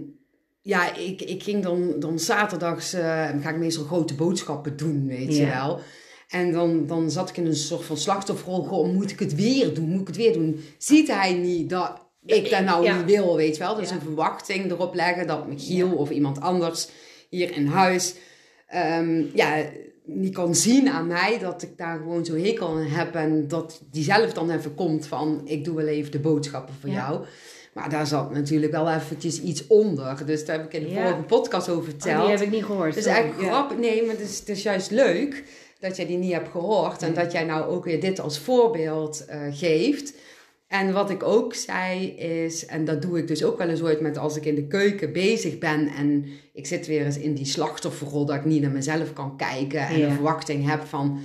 ja, ik, ik ging dan, dan zaterdags, eh, ga ik meestal grote boodschappen doen, weet je Ja. wel. En dan, dan zat ik in een soort van slachtofferrol, goh, moet ik het weer doen, moet ik het weer doen? Ziet hij niet dat ik dat nou Ja. niet wil, weet je wel? Dus Ja. een verwachting erop leggen dat Michiel of iemand anders hier in huis ehm, ja, niet kan zien aan mij dat ik daar gewoon zo hekel aan heb en dat die zelf dan even komt van ik doe wel even de boodschappen voor Ja. jou. Maar daar zat natuurlijk wel eventjes iets onder. Dus daar heb ik in de Ja. vorige podcast over Oh, verteld. die heb ik niet gehoord. Sorry. eigenlijk Ja. grappig. Nee, maar het is, het is juist leuk dat jij die niet hebt gehoord. En dat jij nou ook weer dit als voorbeeld eh, geeft. En wat ik ook zei is, en dat doe ik dus ook wel eens ooit met als ik in de keuken bezig ben en ik zit weer eens in die slachtofferrol dat ik niet naar mezelf kan kijken en Ja. een verwachting heb van,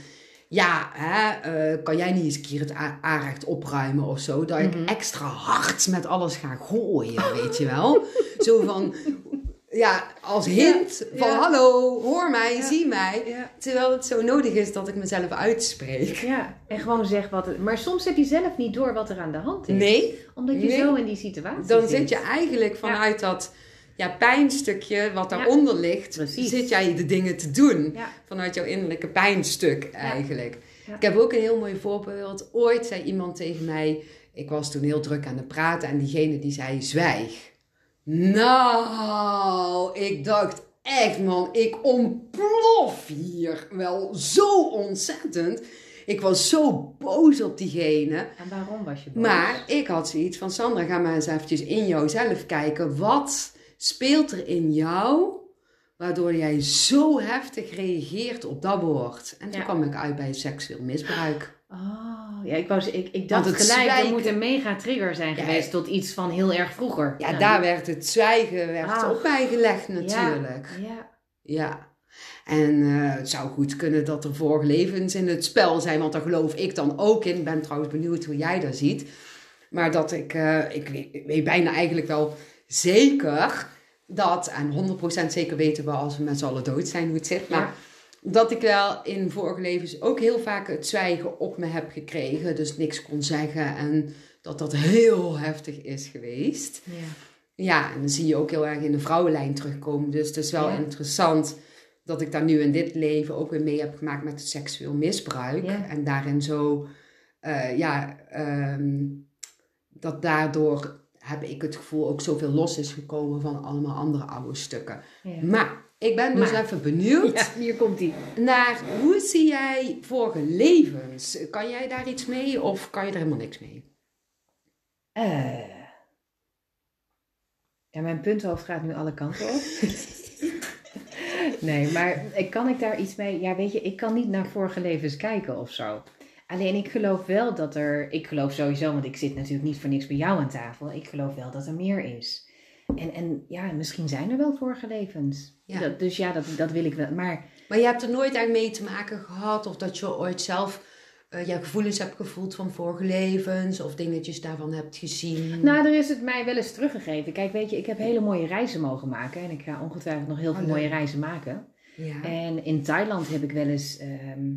ja, hè, eh, kan jij niet eens een keer het aanrecht opruimen of zo, dat ik Mhm. extra hard met alles ga gooien, weet je wel? Zo van, ja, als hint van ja. hallo, hoor mij, Ja. zie mij. Terwijl het zo nodig is dat ik mezelf uitspreek. Ja, en gewoon zeg wat het... Maar soms heb je zelf niet door wat er aan de hand is. Nee, Omdat je Nee. zo in die situatie dan zit. zit je eigenlijk vanuit dat ja, pijnstukje wat daaronder ligt, Precies. zit jij de dingen te doen. Vanuit jouw innerlijke pijnstuk eigenlijk. Ik heb ook een heel mooi voorbeeld. Ooit zei iemand tegen mij, ik was toen heel druk aan het praten en diegene die zei zwijg. Nou, ik dacht echt man, ik ontplof hier wel zo ontzettend. Ik was zo boos op diegene. En waarom was je boos? Maar ik had zoiets van, Sandra, ga maar eens eventjes in jouzelf kijken. Wat speelt er in jou, waardoor jij zo heftig reageert op dat woord? En toen Ja. kwam ik uit bij seksueel misbruik. Oh, ja, ik, was, ik, ik dacht het gelijk, er zwijgen- moet een mega trigger zijn Ja, geweest tot iets van heel erg vroeger. Ja, Nou, daar werd het zwijgen werd Ach. op mij gelegd natuurlijk. Ja, Ja. En eh, het zou goed kunnen dat er vorige levens in het spel zijn, want daar geloof ik dan ook in. Ik ben trouwens benieuwd hoe jij dat ziet. Maar dat ik, eh, ik, weet, ik weet bijna eigenlijk wel zeker dat, en 100% zeker weten we als we met z'n allen dood zijn hoe het zit, maar Ja. Dat ik wel in vorige levens ook heel vaak het zwijgen op me heb gekregen. Dus niks kon zeggen en dat dat heel heftig is geweest. ja. Ja, en dan zie je ook heel erg in de vrouwenlijn terugkomen. Dus het is wel Ja. interessant dat ik daar nu in dit leven ook weer mee heb gemaakt met het seksueel misbruik. Ja. En daarin zo, eh, ja, ehm, dat daardoor heb ik het gevoel ook zoveel los is gekomen van allemaal andere oude stukken. ja. Maar ik ben dus Maar. even benieuwd Ja, hier komt ie. naar hoe zie jij vorige levens? Kan jij daar iets mee of kan je er helemaal niks mee? Eh. Ja, mijn punthoofd gaat nu alle kanten op. nee, maar kan ik daar iets mee? Ja, weet je, ik kan niet naar vorige levens kijken of zo. Alleen ik geloof wel dat er, ik geloof sowieso, want ik zit natuurlijk niet voor niks bij jou aan tafel. Ik geloof wel dat er meer is. En, en ja, misschien zijn er wel vorige levens. Ja. Dat, dus ja, dat, dat wil ik wel. Maar Maar je hebt er nooit echt mee te maken gehad of dat je ooit zelf eh ja, gevoelens hebt gevoeld van vorige levens of dingetjes daarvan hebt gezien. Nou, er is het mij wel eens teruggegeven. Kijk, weet je, ik heb hele mooie reizen mogen maken. En ik ga ongetwijfeld nog heel Oh, veel leuk. mooie reizen maken. ja. En in Thailand heb ik wel eens, ehm,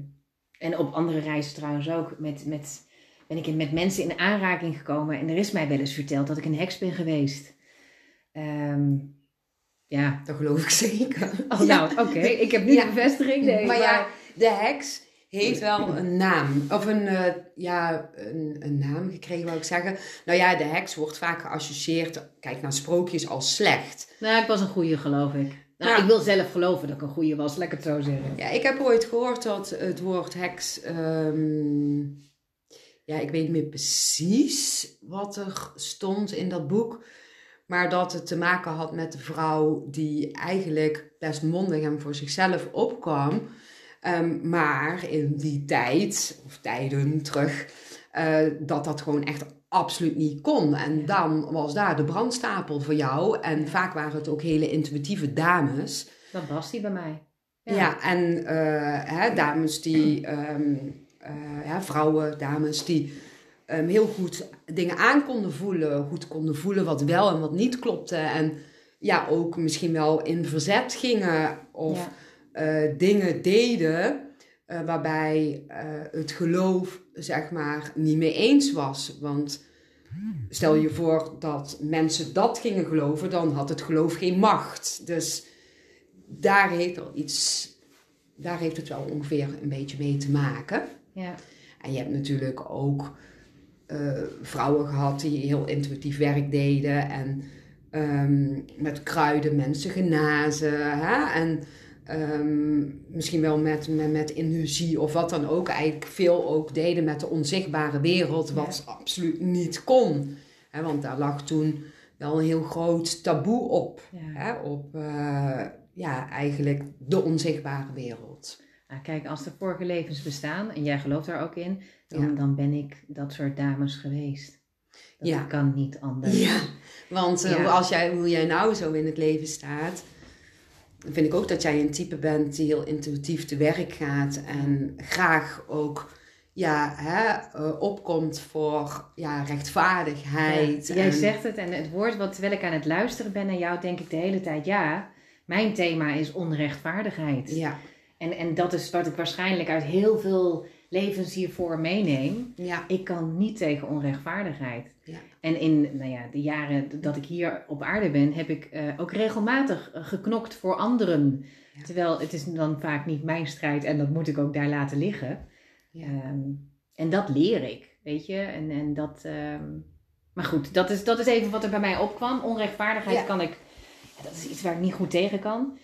en op andere reizen trouwens ook, met, met, ben ik met mensen in aanraking gekomen. En er is mij wel eens verteld dat ik een heks ben geweest. Ehm, ja. Dat geloof ik zeker. Oh, nou, oké. Ik heb Ja. de bevestiging. Nee, maar ja, de heks heeft wel een naam. Of een, eh, ja, een, een naam gekregen, wou ik zeggen. Nou ja, de heks wordt vaak geassocieerd, kijk naar sprookjes, als slecht. Nou, ik was een goeie, geloof ik. Nou, Ja. ik wil zelf geloven dat ik een goeie was, het zo zeggen. Ja, ik heb ooit gehoord dat het woord heks. ehm, ja, ik weet niet meer precies wat er stond in dat boek. Maar dat het te maken had met de vrouw die eigenlijk best mondig en voor zichzelf opkwam. Ehm, maar in die tijd, of tijden terug, eh, dat dat gewoon echt absoluut niet kon. En dan was daar de brandstapel voor jou. En vaak waren het ook hele intuïtieve dames. Dat was die bij mij. Ja, en eh, hè, dames die, ehm, eh, ja, vrouwen, dames die ehm, heel goed dingen aan konden voelen, goed konden voelen wat wel en wat niet klopte. En ja, ook misschien wel in verzet gingen of Ja. eh, dingen deden eh, waarbij eh, het geloof, zeg maar, niet mee eens was. Want stel je voor dat mensen dat gingen geloven, dan had het geloof geen macht. Dus daar heeft al iets, daar heeft het wel ongeveer een beetje mee te maken. Ja. En je hebt natuurlijk ook vrouwen gehad die heel intuïtief werk deden en ehm, met kruiden mensen genazen. Hè? En ehm, misschien wel met, met, met illusie of wat dan ook. Eigenlijk veel ook deden met de onzichtbare wereld, wat absoluut niet kon. Hè? Want daar lag toen wel een heel groot taboe op. Ja. Hè? Op eh, ja, eigenlijk de onzichtbare wereld. Nou, kijk, als er vorige levens bestaan, en jij gelooft daar ook in, dan, Ja. dan ben ik dat soort dames geweest. Dat Ja. kan niet anders. Ja, want eh. Als jij, hoe jij nou zo in het leven staat, dan vind ik ook dat jij een type bent die heel intuïtief te werk gaat en graag ook ja, hè, eh, opkomt voor ja, rechtvaardigheid. Ja, jij en- zegt het en het woord wat terwijl ik aan het luisteren ben naar jou, denk ik de hele tijd ja. Mijn thema is onrechtvaardigheid. Ja, En, en dat is wat ik waarschijnlijk uit heel veel levens hiervoor meeneem. ja, Ik kan niet tegen onrechtvaardigheid. Ja. En in nou ja, de jaren dat ik hier op aarde ben, heb ik eh, ook regelmatig eh, geknokt voor anderen. Ja. Terwijl het is dan vaak niet mijn strijd en dat moet ik ook daar laten liggen. Ehm, en dat leer ik, weet je. En, en dat, ehm, maar goed, dat is, dat is even wat er bij mij opkwam. Onrechtvaardigheid kan ik, ja, dat is iets waar ik niet goed tegen kan.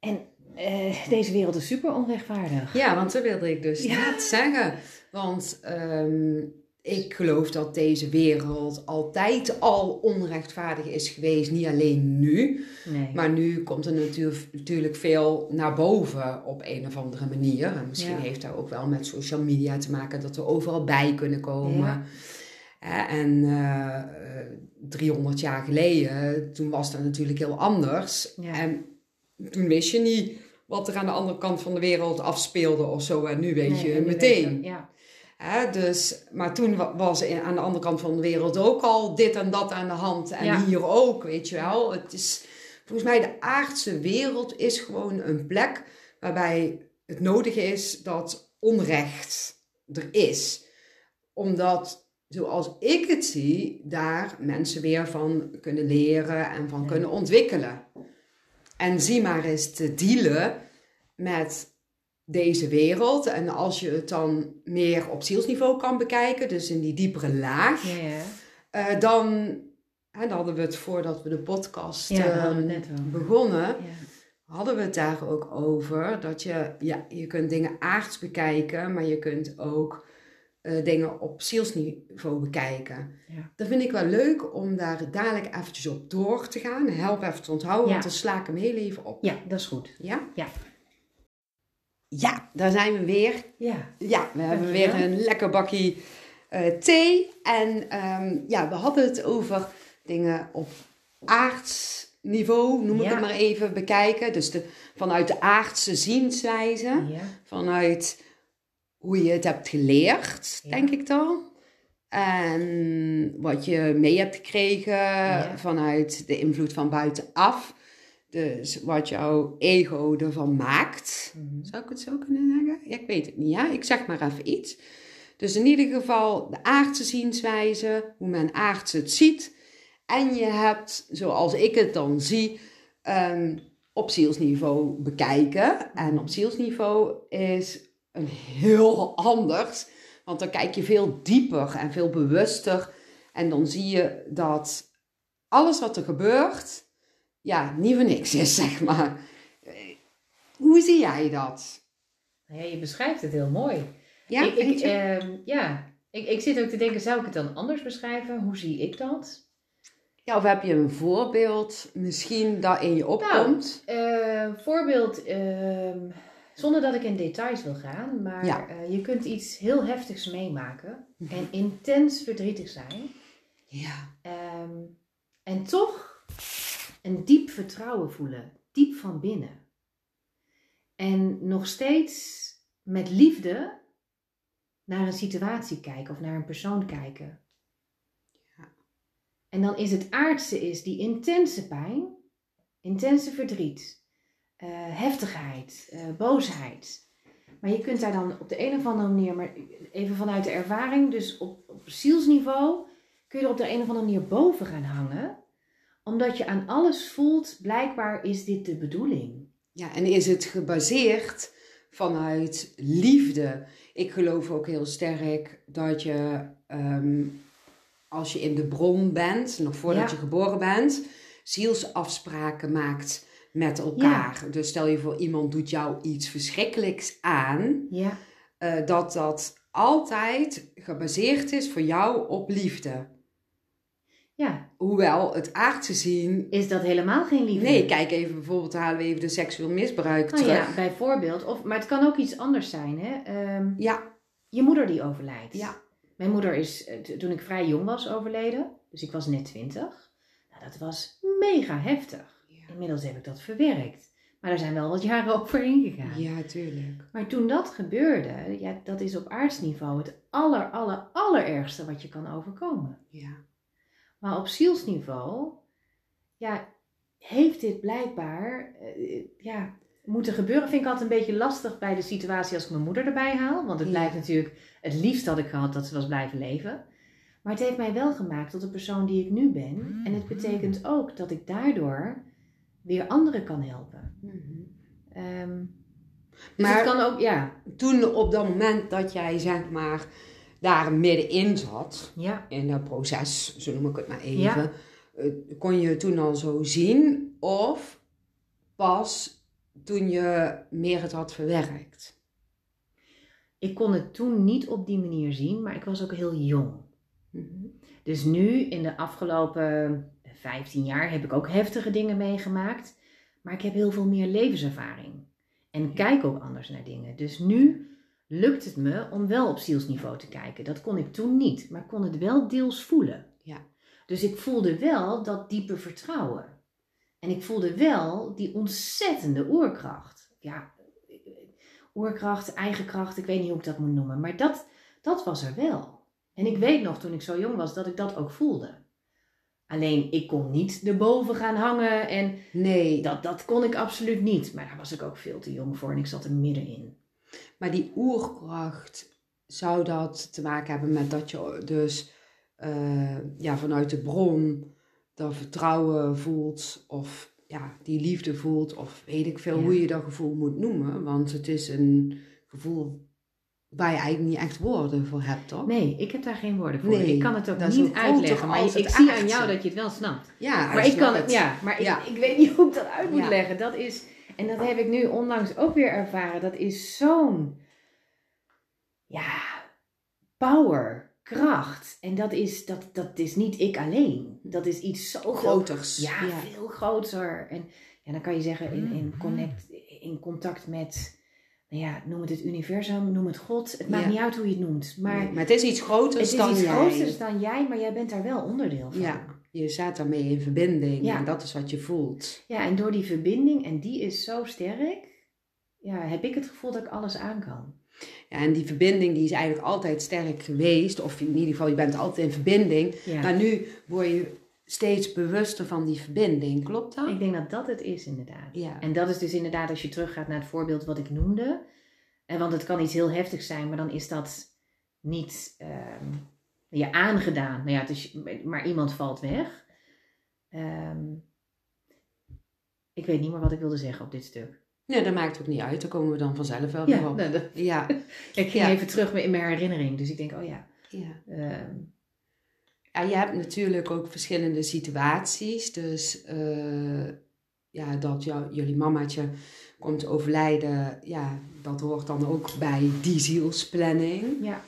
En eh, deze wereld is super onrechtvaardig. ja, want dat wilde ik dus Ja. net zeggen. Want ehm, ik geloof dat deze wereld altijd al onrechtvaardig is geweest. Niet alleen nu, Nee. maar nu komt er natuur- natuurlijk veel naar boven op een of andere manier. En misschien Ja. heeft dat ook wel met social media te maken dat we overal bij kunnen komen. Ja. En eh, eh, 300 jaar geleden, toen was dat natuurlijk heel anders. Ja. En toen wist je niet wat er aan de andere kant van de wereld afspeelde of zo. En nu weet Nee, je meteen. weet ja. Dus, maar toen wa- was aan de andere kant van de wereld ook al dit en dat aan de hand. En Ja. hier ook, weet je wel. Het is, volgens mij de aardse wereld is gewoon een plek waarbij het nodig is dat onrecht er is. Omdat, zoals ik het zie, daar mensen weer van kunnen leren en van Ja. kunnen ontwikkelen. En zie maar eens te dealen met deze wereld. En als je het dan meer op zielsniveau kan bekijken, dus in die diepere laag, Ja, ja. eh, dan, hè, dan hadden we het voordat we de podcast Ja, we eh, over. begonnen, Ja. hadden we het daar ook over. Dat je, ja, je kunt dingen aards bekijken, maar je kunt ook eh, dingen op zielsniveau bekijken. Ja. Dat vind ik wel leuk om daar dadelijk eventjes op door te gaan. Help even te onthouden, Ja. want dan sla ik hem heel even op. ja, dat is goed. Ja? Ja. Ja, daar zijn we weer. Ja. Ja, we hebben weer een lekker bakje eh, thee. En ehm, ja, we hadden het over dingen op aardsniveau, noem ik Ja. het maar even, bekijken. Dus de, vanuit de aardse zienswijze. Ja. Vanuit hoe je het hebt geleerd, Ja. denk ik dan. En wat je mee hebt gekregen vanuit de invloed van buitenaf. Dus wat jouw ego ervan maakt. Mhm. Zou ik het zo kunnen zeggen? Ja, ik weet het niet. Ja? Ik zeg maar even iets. Dus in ieder geval de aardse zienswijze, hoe men aards het ziet. En je hebt, zoals ik het dan zie, ehm, op zielsniveau bekijken. En op zielsniveau is een heel anders. Want dan kijk je veel dieper en veel bewuster. En dan zie je dat alles wat er gebeurt, ja, niet voor niks is, zeg maar. Hoe zie jij dat? Ja, je beschrijft het heel mooi. Ja, ik, ik, ehm, ja. Ik, ik zit ook te denken, zou ik het dan anders beschrijven? Hoe zie ik dat? ja, of heb je een voorbeeld misschien dat in je opkomt? Eh, voorbeeld, ehm, zonder dat ik in details wil gaan, maar Ja. eh, je kunt iets heel heftigs meemaken Mhm. en intens verdrietig zijn. ja. Ehm, en toch een diep vertrouwen voelen, diep van binnen. En nog steeds met liefde naar een situatie kijken of naar een persoon kijken. Ja. En dan is het aardse is die intense pijn, intense verdriet, eh, heftigheid, eh, boosheid. Maar je kunt daar dan op de een of andere manier, maar even vanuit de ervaring, dus op, op zielsniveau, kun je er op de een of andere manier boven gaan hangen. Omdat je aan alles voelt, blijkbaar is dit de bedoeling. ja, en is het gebaseerd vanuit liefde? Ik geloof ook heel sterk dat je, ehm, als je in de bron bent, nog voordat Ja. je geboren bent, zielsafspraken maakt met elkaar. Dus stel je voor, iemand doet jou iets verschrikkelijks aan. Ja, eh, dat dat altijd gebaseerd is voor jou op liefde. ja. Hoewel het aardse zien. Is dat helemaal geen liefde? Nee, kijk even bijvoorbeeld, halen we even de seksueel misbruik Nou terug. ja, bijvoorbeeld. Of, maar het kan ook iets anders zijn. Hè? Ehm, Ja, je moeder die overlijdt. ja, Mijn moeder is eh, toen ik vrij jong was overleden. Dus ik was net twintig. Nou, dat was mega heftig. Ja. Inmiddels heb ik dat verwerkt. Maar er zijn wel wat jaren overheen gegaan. Ja, tuurlijk. Maar toen dat gebeurde, ja, dat is op aardsniveau het aller, aller, allerergste wat je kan overkomen. Ja. Maar op zielsniveau, ja, heeft dit blijkbaar, eh, ja, moeten gebeuren. Vind ik altijd een beetje lastig bij de situatie als ik mijn moeder erbij haal. Want het Ja. blijft natuurlijk, het liefst had ik gehad dat ze was blijven leven. Maar het heeft mij wel gemaakt tot de persoon die ik nu ben. En het betekent ook dat ik daardoor weer anderen kan helpen. Mhm. Ehm, dus Maar het kan ook, ja. toen op dat moment dat jij zeg maar daar middenin zat, Ja, in dat proces, zo noem ik het maar even, Ja. eh, kon je het toen al zo zien of pas toen je meer het had verwerkt? Ik kon het toen niet op die manier zien, maar ik was ook heel jong. Mhm. Dus nu, in de afgelopen 15 jaar, heb ik ook heftige dingen meegemaakt. Maar ik heb heel veel meer levenservaring. En kijk ook anders naar dingen. Dus nu lukt het me om wel op zielsniveau te kijken. Dat kon ik toen niet, maar ik kon het wel deels voelen. Ja. Dus ik voelde wel dat diepe vertrouwen. En ik voelde wel die ontzettende oerkracht. Ja, oerkracht, eigen kracht, ik weet niet hoe ik dat moet noemen. Maar dat, dat was er wel. En ik weet nog toen ik zo jong was dat ik dat ook voelde. Alleen ik kon niet erboven gaan hangen en Nee, dat, dat kon ik absoluut niet. Maar daar was ik ook veel te jong voor en ik zat er middenin. maar die oerkracht, zou dat te maken hebben met dat je dus eh, ja, vanuit de bron dat vertrouwen voelt of ja, die liefde voelt of weet ik veel Ja. hoe je dat gevoel moet noemen. Want het is een gevoel waar je eigenlijk niet echt woorden voor hebt, toch? Nee, ik heb daar geen woorden voor. Nee, ik kan het ook niet uitleggen. Maar ik zie aan jou dat je het wel snapt. Ja, Maar ik kan het, ja, maar Ja. Ik, ik weet niet hoe ik dat uit moet Ja. leggen. Dat is, en dat heb ik nu onlangs ook weer ervaren. Dat is zo'n, ja, power, kracht. En dat is, dat, dat is niet ik alleen. Dat is iets zo. Groters. Ja, Ja. veel groter. En ja, dan kan je zeggen in, in, connect, in contact met, nou ja, noem het het universum, noem het God. Het maakt Ja. niet uit hoe je het noemt. Maar Nee, maar het is iets groters het is dan iets jij. groters dan jij, maar jij bent daar wel onderdeel van. Ja, je staat daarmee in verbinding Ja. en dat is wat je voelt. Ja, en door die verbinding, en die is zo sterk, ja, heb ik het gevoel dat ik alles aan kan. Ja, en die verbinding die is eigenlijk altijd sterk geweest, of in ieder geval je bent altijd in verbinding. Ja. Maar nu word je steeds bewuster van die verbinding, klopt dat? Ik denk dat dat het is, inderdaad. Ja. En dat is dus inderdaad, als je teruggaat naar het voorbeeld wat ik noemde. En want het kan iets heel heftigs zijn, maar dan is dat niet ehm, je aangedaan. Nou ja, het is, maar iemand valt weg. Ehm, ik weet niet meer wat ik wilde zeggen op dit stuk. Nee, dat maakt ook niet uit, daar komen we dan vanzelf wel weer Ja, op. nou, dat- Ja, ik ging Ja. even terug in mijn herinnering. Dus ik denk, oh ja. ja. ehm, Ja, je hebt natuurlijk ook verschillende situaties. Dus eh, ja, dat jou, jullie mamaatje komt overlijden, ja, dat hoort dan ook bij die zielsplanning. ja.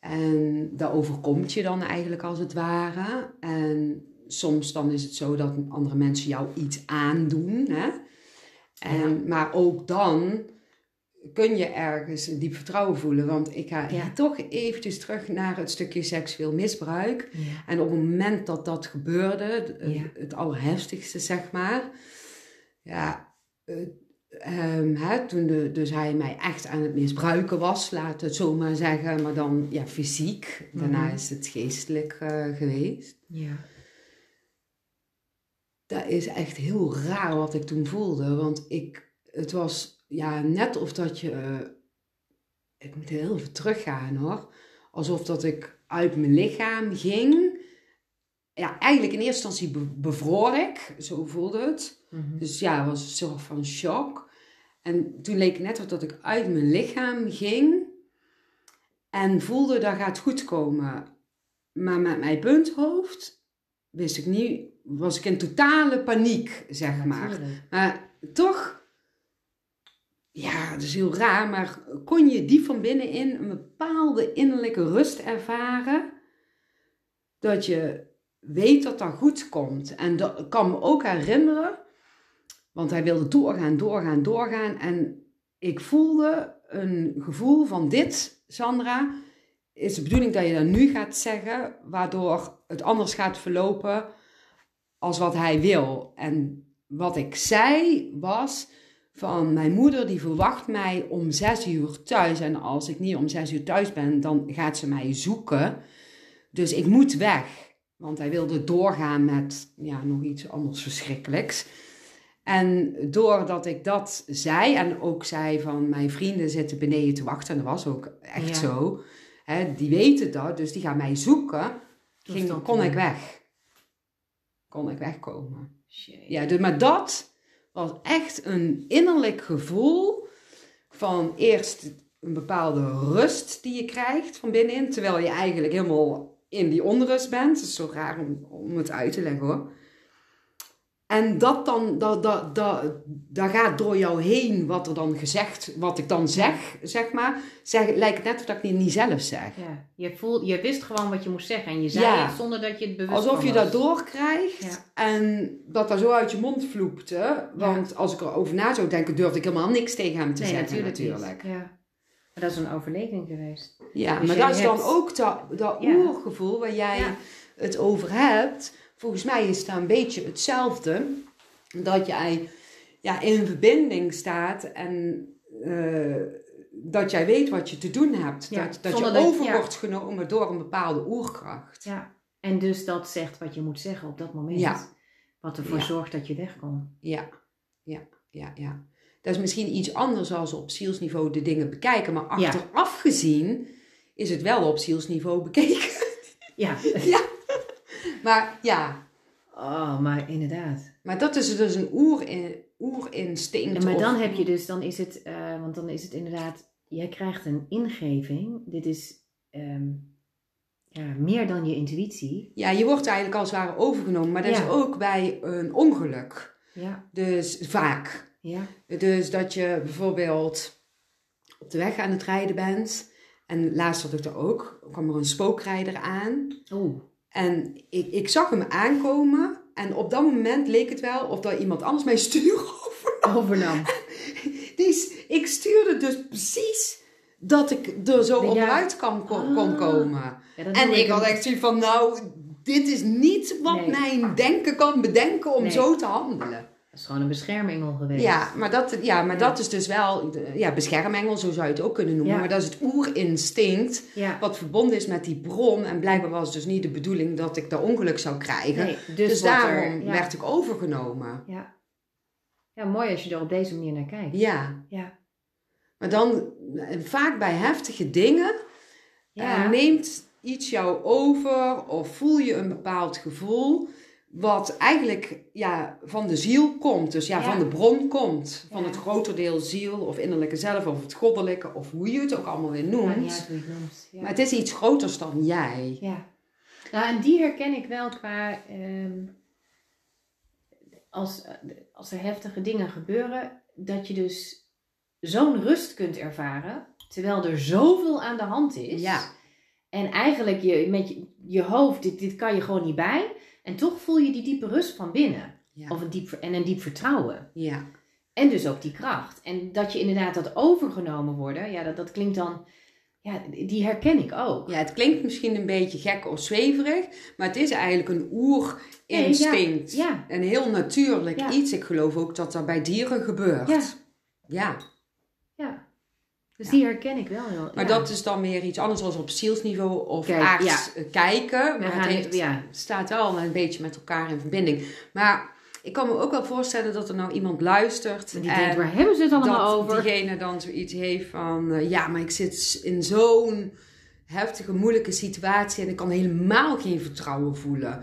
En dat overkomt je dan eigenlijk als het ware. En soms dan is het zo dat andere mensen jou iets aandoen. Hè? En, Maar ook dan kun je ergens een diep vertrouwen voelen. Want ik ga Ja. toch eventjes terug naar het stukje seksueel misbruik. ja. En op het moment dat dat gebeurde, het, Ja. het allerheftigste zeg maar. Ja, eh, ehm, hè, toen de, dus hij mij echt aan het misbruiken was, laat het zo maar zeggen. Maar dan ja, fysiek. Daarna Mhm. is het geestelijk eh, geweest. ja. Dat is echt heel raar wat ik toen voelde. Want ik, het was ja, net of dat je... eh, ik moet heel even teruggaan hoor. Alsof dat ik uit mijn lichaam ging. Ja, eigenlijk in eerste instantie be- bevroor ik. Zo voelde het. Mhm. Dus ja, het was een soort van shock. En toen leek het net of dat ik uit mijn lichaam ging. En voelde dat gaat goed komen. Maar met mijn punthoofd wist ik niet, was ik in totale paniek, zeg maar. Maar toch, ja, dat is heel raar, maar kon je diep van binnenin een bepaalde innerlijke rust ervaren. Dat je weet dat dat goed komt. En dat kan me ook herinneren, want hij wilde doorgaan, doorgaan, doorgaan. En ik voelde een gevoel van dit, Sandra, is de bedoeling dat je dat nu gaat zeggen, waardoor het anders gaat verlopen als wat hij wil. En wat ik zei was van mijn moeder die verwacht mij om zes uur thuis. En als ik niet om zes uur thuis ben, dan gaat ze mij zoeken. Dus ik moet weg. Want hij wilde doorgaan met ja, nog iets anders verschrikkelijks. En doordat ik dat zei en ook zei van mijn vrienden zitten beneden te wachten, en dat was ook echt Ja. zo. Hè, die weten dat, dus die gaan mij zoeken. Ging, kon ik weg. Kon ik wegkomen. Shit. Ja, dus, maar dat was echt een innerlijk gevoel van eerst een bepaalde rust die je krijgt van binnenin, terwijl je eigenlijk helemaal in die onrust bent. Het is zo raar om, om het uit te leggen hoor. En dat dan, dat, dat, dat, dat gaat door jou heen wat er dan gezegd, wat ik dan zeg, zeg maar. Zeg, lijkt het net of dat ik het niet zelf zeg. Ja. Je, voel, je wist gewoon wat je moest zeggen en je zei Ja. het zonder dat je het bewust Alsof je dat doorkrijgt Ja. en dat dat zo uit je mond vloepte. Want als ik erover na zou denken, durfde ik helemaal niks tegen hem te Nee, zeggen natuurlijk, natuurlijk. Ja. Maar dat is een overleving geweest. Ja, Dus maar dat is dan ook dat, dat oergevoel waar jij het over hebt. Volgens mij is dat een beetje hetzelfde. Dat jij ja, in verbinding staat en eh, dat jij weet wat je te doen hebt. Ja, dat dat je over ja. wordt genomen door een bepaalde oerkracht. Ja. En dus dat zegt wat je moet zeggen op dat moment. Ja. Wat ervoor zorgt dat je wegkomt. Ja, ja, ja, ja. Dat is misschien iets anders als op zielsniveau de dingen bekijken. Maar achteraf gezien is het wel op zielsniveau bekeken. Ja. ja. Maar ja, Oh, maar inderdaad. Maar dat is dus een oerin, oerinstinct. En maar of- dan heb je dus, dan is het, eh, want dan is het inderdaad, jij krijgt een ingeving. Dit is ehm, ja, meer dan je intuïtie. Ja, je wordt eigenlijk als het ware overgenomen. Maar dat Ja. is ook bij een ongeluk. Ja, Dus vaak. ja, Dus dat je bijvoorbeeld op de weg aan het rijden bent. En laatst had ik er ook. kwam er een spookrijder aan. oeh, En ik, ik zag hem aankomen. En op dat moment leek het wel of dat iemand anders mijn stuur over. overnam. Is- ik stuurde dus precies dat ik er zo onderuit kan, kon, kon Ah. komen. Ja, En ik had echt zoiets van, nou, dit is niet wat Nee. mijn denken kan bedenken om Nee. zo te handelen. Dat is gewoon een beschermengel geweest. Ja, maar, dat, ja, maar Ja. dat is dus wel, ja, beschermengel, zo zou je het ook kunnen noemen. Ja. Maar dat is het oerinstinct, Ja. wat verbonden is met die bron. En blijkbaar was het dus niet de bedoeling dat ik dat ongeluk zou krijgen. Nee, dus, dus daarom er, werd ik overgenomen. Ja. ja, mooi als je er op deze manier naar kijkt. Ja, Ja. maar dan eh, vaak bij heftige dingen Ja. eh, neemt iets jou over of voel je een bepaald gevoel wat eigenlijk ja, van de ziel komt. Dus ja, Ja. van de bron komt. Van Ja. het groter deel ziel of innerlijke zelf of het goddelijke of hoe je het ook allemaal weer noemt. Maar het is iets groters dan jij. Ja. Nou, en die herken ik wel qua. ehm, als, als er heftige dingen gebeuren, dat je dus zo'n rust kunt ervaren, terwijl er zoveel aan de hand is. Ja. En eigenlijk je, met je, je hoofd, dit, dit kan je gewoon niet bij. En toch voel je die diepe rust van binnen. Ja. Of een diep, en een diep vertrouwen. Ja. En dus ook die kracht. En dat je inderdaad dat overgenomen worden, ja, dat, dat klinkt dan. Ja, die herken ik ook. ja, het klinkt misschien een beetje gek of zweverig, maar het is eigenlijk een oerinstinct. Nee, ja, ja. Een heel natuurlijk Ja. iets. Ik geloof ook dat dat bij dieren gebeurt. Ja. Dus Ja. die herken ik wel heel Maar ja. dat is dan weer iets anders dan op zielsniveau of Kijk, aards eh, kijken. Maar het heeft- ja. staat wel een beetje met elkaar in verbinding. Maar ik kan me ook wel voorstellen dat er nou iemand luistert. Maar die en denkt, waar hebben ze het allemaal dat over? diegene dan zoiets heeft van... eh, ja, maar ik zit in zo'n heftige, moeilijke situatie... en ik kan helemaal geen vertrouwen voelen.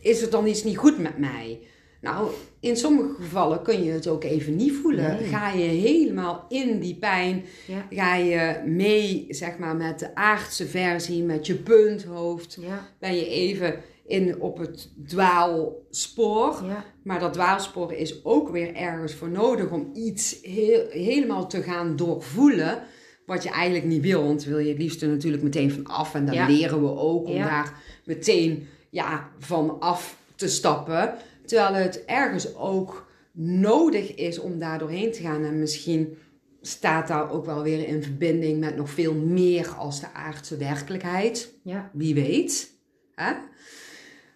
Is er dan iets niet goed met mij? Nou, in sommige gevallen kun je het ook even niet voelen. Nee. Ga je helemaal in die pijn... Ja. Ga je mee, zeg maar, met de aardse versie, met je punthoofd. Ja, Ben je even in, op het dwaalspoor. ja, Maar dat dwaalspoor is ook weer ergens voor nodig om iets heel, helemaal te gaan doorvoelen. Wat je eigenlijk niet wil. Want wil je het liefst er natuurlijk meteen van af. En dan leren we ook om daar meteen ja, van af te stappen. Terwijl het ergens ook nodig is om daar doorheen te gaan. En misschien staat daar ook wel weer in verbinding met nog veel meer als de aardse werkelijkheid. ja, Wie weet. Hè?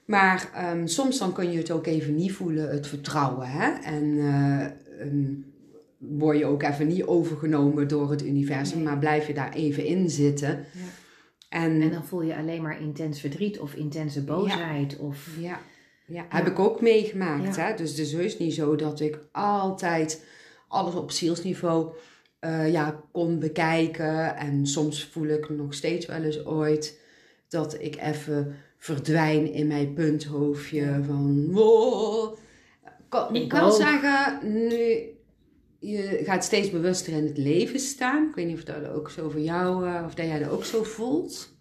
Maar ehm, soms dan kun je het ook even niet voelen, het vertrouwen. Hè? En eh, ehm, word je ook even niet overgenomen door het universum, Nee. maar blijf je daar even in zitten. Ja. En, En dan voel je alleen maar intens verdriet of intense boosheid. Of, ja, ja, heb ik ook meegemaakt. Ja. Hè? Dus het is heus niet zo dat ik altijd alles op zielsniveau eh, ja, kon bekijken. En soms voel ik nog steeds wel eens ooit dat ik even verdwijn in mijn punthoofdje van... wow. Kan, ik kan zeggen, nu je gaat steeds bewuster in het leven staan. Ik weet niet of dat ook zo voor jou, eh, of dat jij dat ook zo voelt.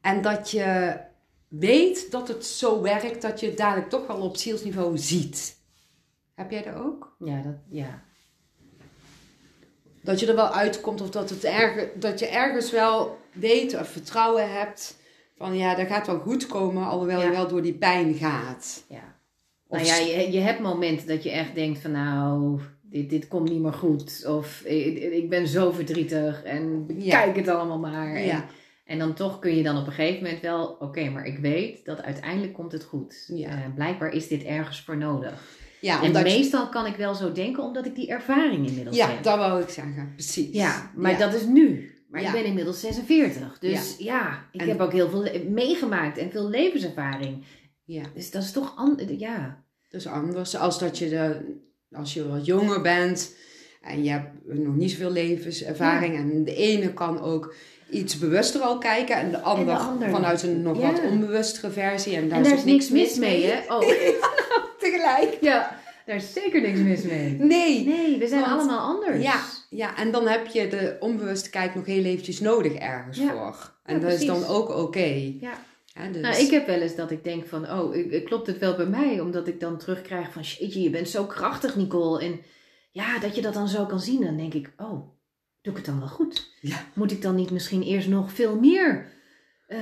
En dat je weet dat het zo werkt dat je het dadelijk toch wel op zielsniveau ziet. Heb jij dat ook? Ja, dat, ja. Dat je er wel uitkomt of dat, het erger, dat je ergens wel weet of vertrouwen hebt van ja, dat gaat wel goed komen, alhoewel je wel door die pijn gaat. ja. Of Nou ja, je, je hebt momenten dat je echt denkt van nou, dit, dit komt niet meer goed. Of ik, ik ben zo verdrietig en Ja. kijk het allemaal maar. En, Ja. En dan toch kun je dan op een gegeven moment wel, oké, maar ik weet dat uiteindelijk komt het goed. Ja. Eh, blijkbaar is dit ergens voor nodig. Ja, en je- meestal kan ik wel zo denken omdat ik die ervaring inmiddels ja heb. dat wou ik zeggen, precies. Ja, maar Ja. dat is nu. Maar Ja. ik ben inmiddels 46. Dus ja, ik En- heb ook heel veel meegemaakt en veel levenservaring. Ja, Dus dat is toch anders. Ja. dat is anders. Als dat je de, als je wat jonger bent en je hebt nog niet zoveel levenservaring en de ene kan ook iets bewuster al kijken en de ander, ander. vanuit een nog Ja. wat onbewustere versie en daar en is daar ook is niks mis mee, hè? Oh, Tegelijk. ja, daar is zeker niks mis mee. Nee. Nee, we zijn Want- allemaal anders. Ja, ja, en dan heb je de onbewuste kijk nog heel eventjes nodig ergens Ja. voor. En Ja, dat is dan ook oké. Ja. Ja, dus, Nou, ik heb wel eens dat ik denk van, oh, klopt het wel bij mij? Omdat ik dan terugkrijg van, jeetje, je bent zo krachtig, Nicole. En ja, dat je dat dan zo kan zien, dan denk ik, oh, doe ik het dan wel goed? Ja. Moet ik dan niet misschien eerst nog veel meer? Eh,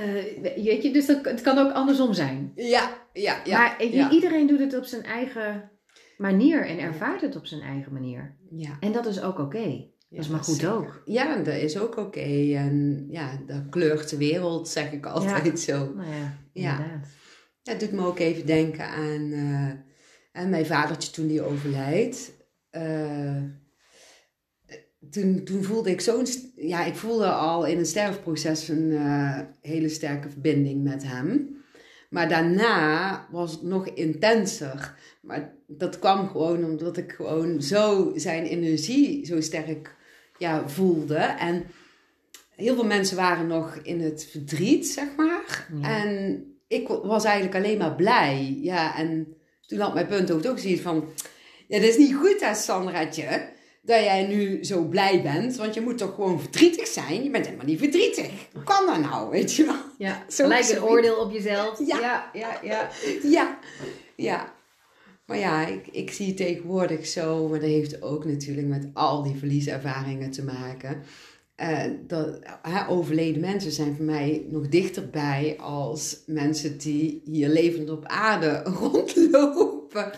weet je, dus dat, het kan ook andersom zijn. Ja, ja, ja. maar ja. iedereen doet het op zijn eigen manier en ervaart het op zijn eigen manier. ja. En dat is ook oké. Dat is maar goed zeker. ook. Ja, dat is ook oké. En ja, dat kleurt de wereld, zeg ik altijd zo. Nou ja, Ja. inderdaad. Dat doet me ook even denken aan, eh, aan mijn vadertje toen die overlijdt. Eh, toen, toen voelde ik zo'n... Ja, ik voelde al in het sterfproces een eh, hele sterke verbinding met hem. Maar daarna was het nog intenser. Maar dat kwam gewoon omdat ik gewoon zo zijn energie zo sterk ja, voelde. En heel veel mensen waren nog in het verdriet, zeg maar. Ja. En ik was eigenlijk alleen maar blij. Ja, en toen had mijn punt ook zoiets van... Ja, dat is niet goed hè, Sandra'tje, dat jij nu zo blij bent. Want je moet toch gewoon verdrietig zijn? Je bent helemaal niet verdrietig. Hoe kan dat nou, weet je wel? Ja, Zo- gelijk een oordeel op jezelf. Ja. ja, ja. ja. Ja, ja. Maar ja, ik, ik zie tegenwoordig zo, maar dat heeft ook natuurlijk met al die verlieservaringen te maken. eh, dat overleden mensen zijn voor mij nog dichterbij als mensen die hier levend op aarde rondlopen.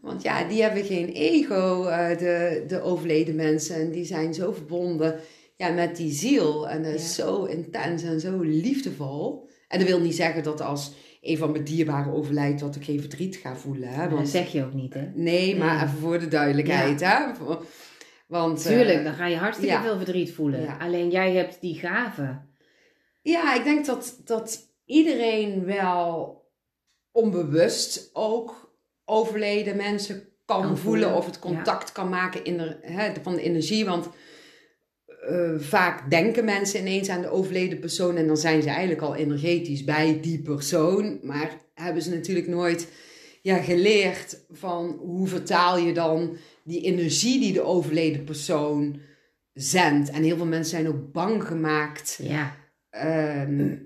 Want ja, die hebben geen ego, eh, de, de overleden mensen. En die zijn zo verbonden ja, met die ziel. En dat is Ja. zo intens en zo liefdevol. En dat wil niet zeggen dat als een van mijn dierbaren overlijdt, dat ik geen verdriet ga voelen. Hè? Dat zeg je ook niet, hè? nee, maar even voor de duidelijkheid. Hè? Want, eh, Tuurlijk, dan ga je hartstikke ja. veel verdriet voelen. Alleen jij hebt die gave. Ja, ik denk dat, dat iedereen wel onbewust ook overleden mensen kan, Kan voelen, voelen, of het contact kan maken in de, hè, van de energie. Want eh, vaak denken mensen ineens aan de overleden persoon en dan zijn ze eigenlijk al energetisch bij die persoon. Maar hebben ze natuurlijk nooit ja, geleerd van hoe vertaal je dan die energie die de overleden persoon zendt. En heel veel mensen zijn ook bang gemaakt Ja. Ehm,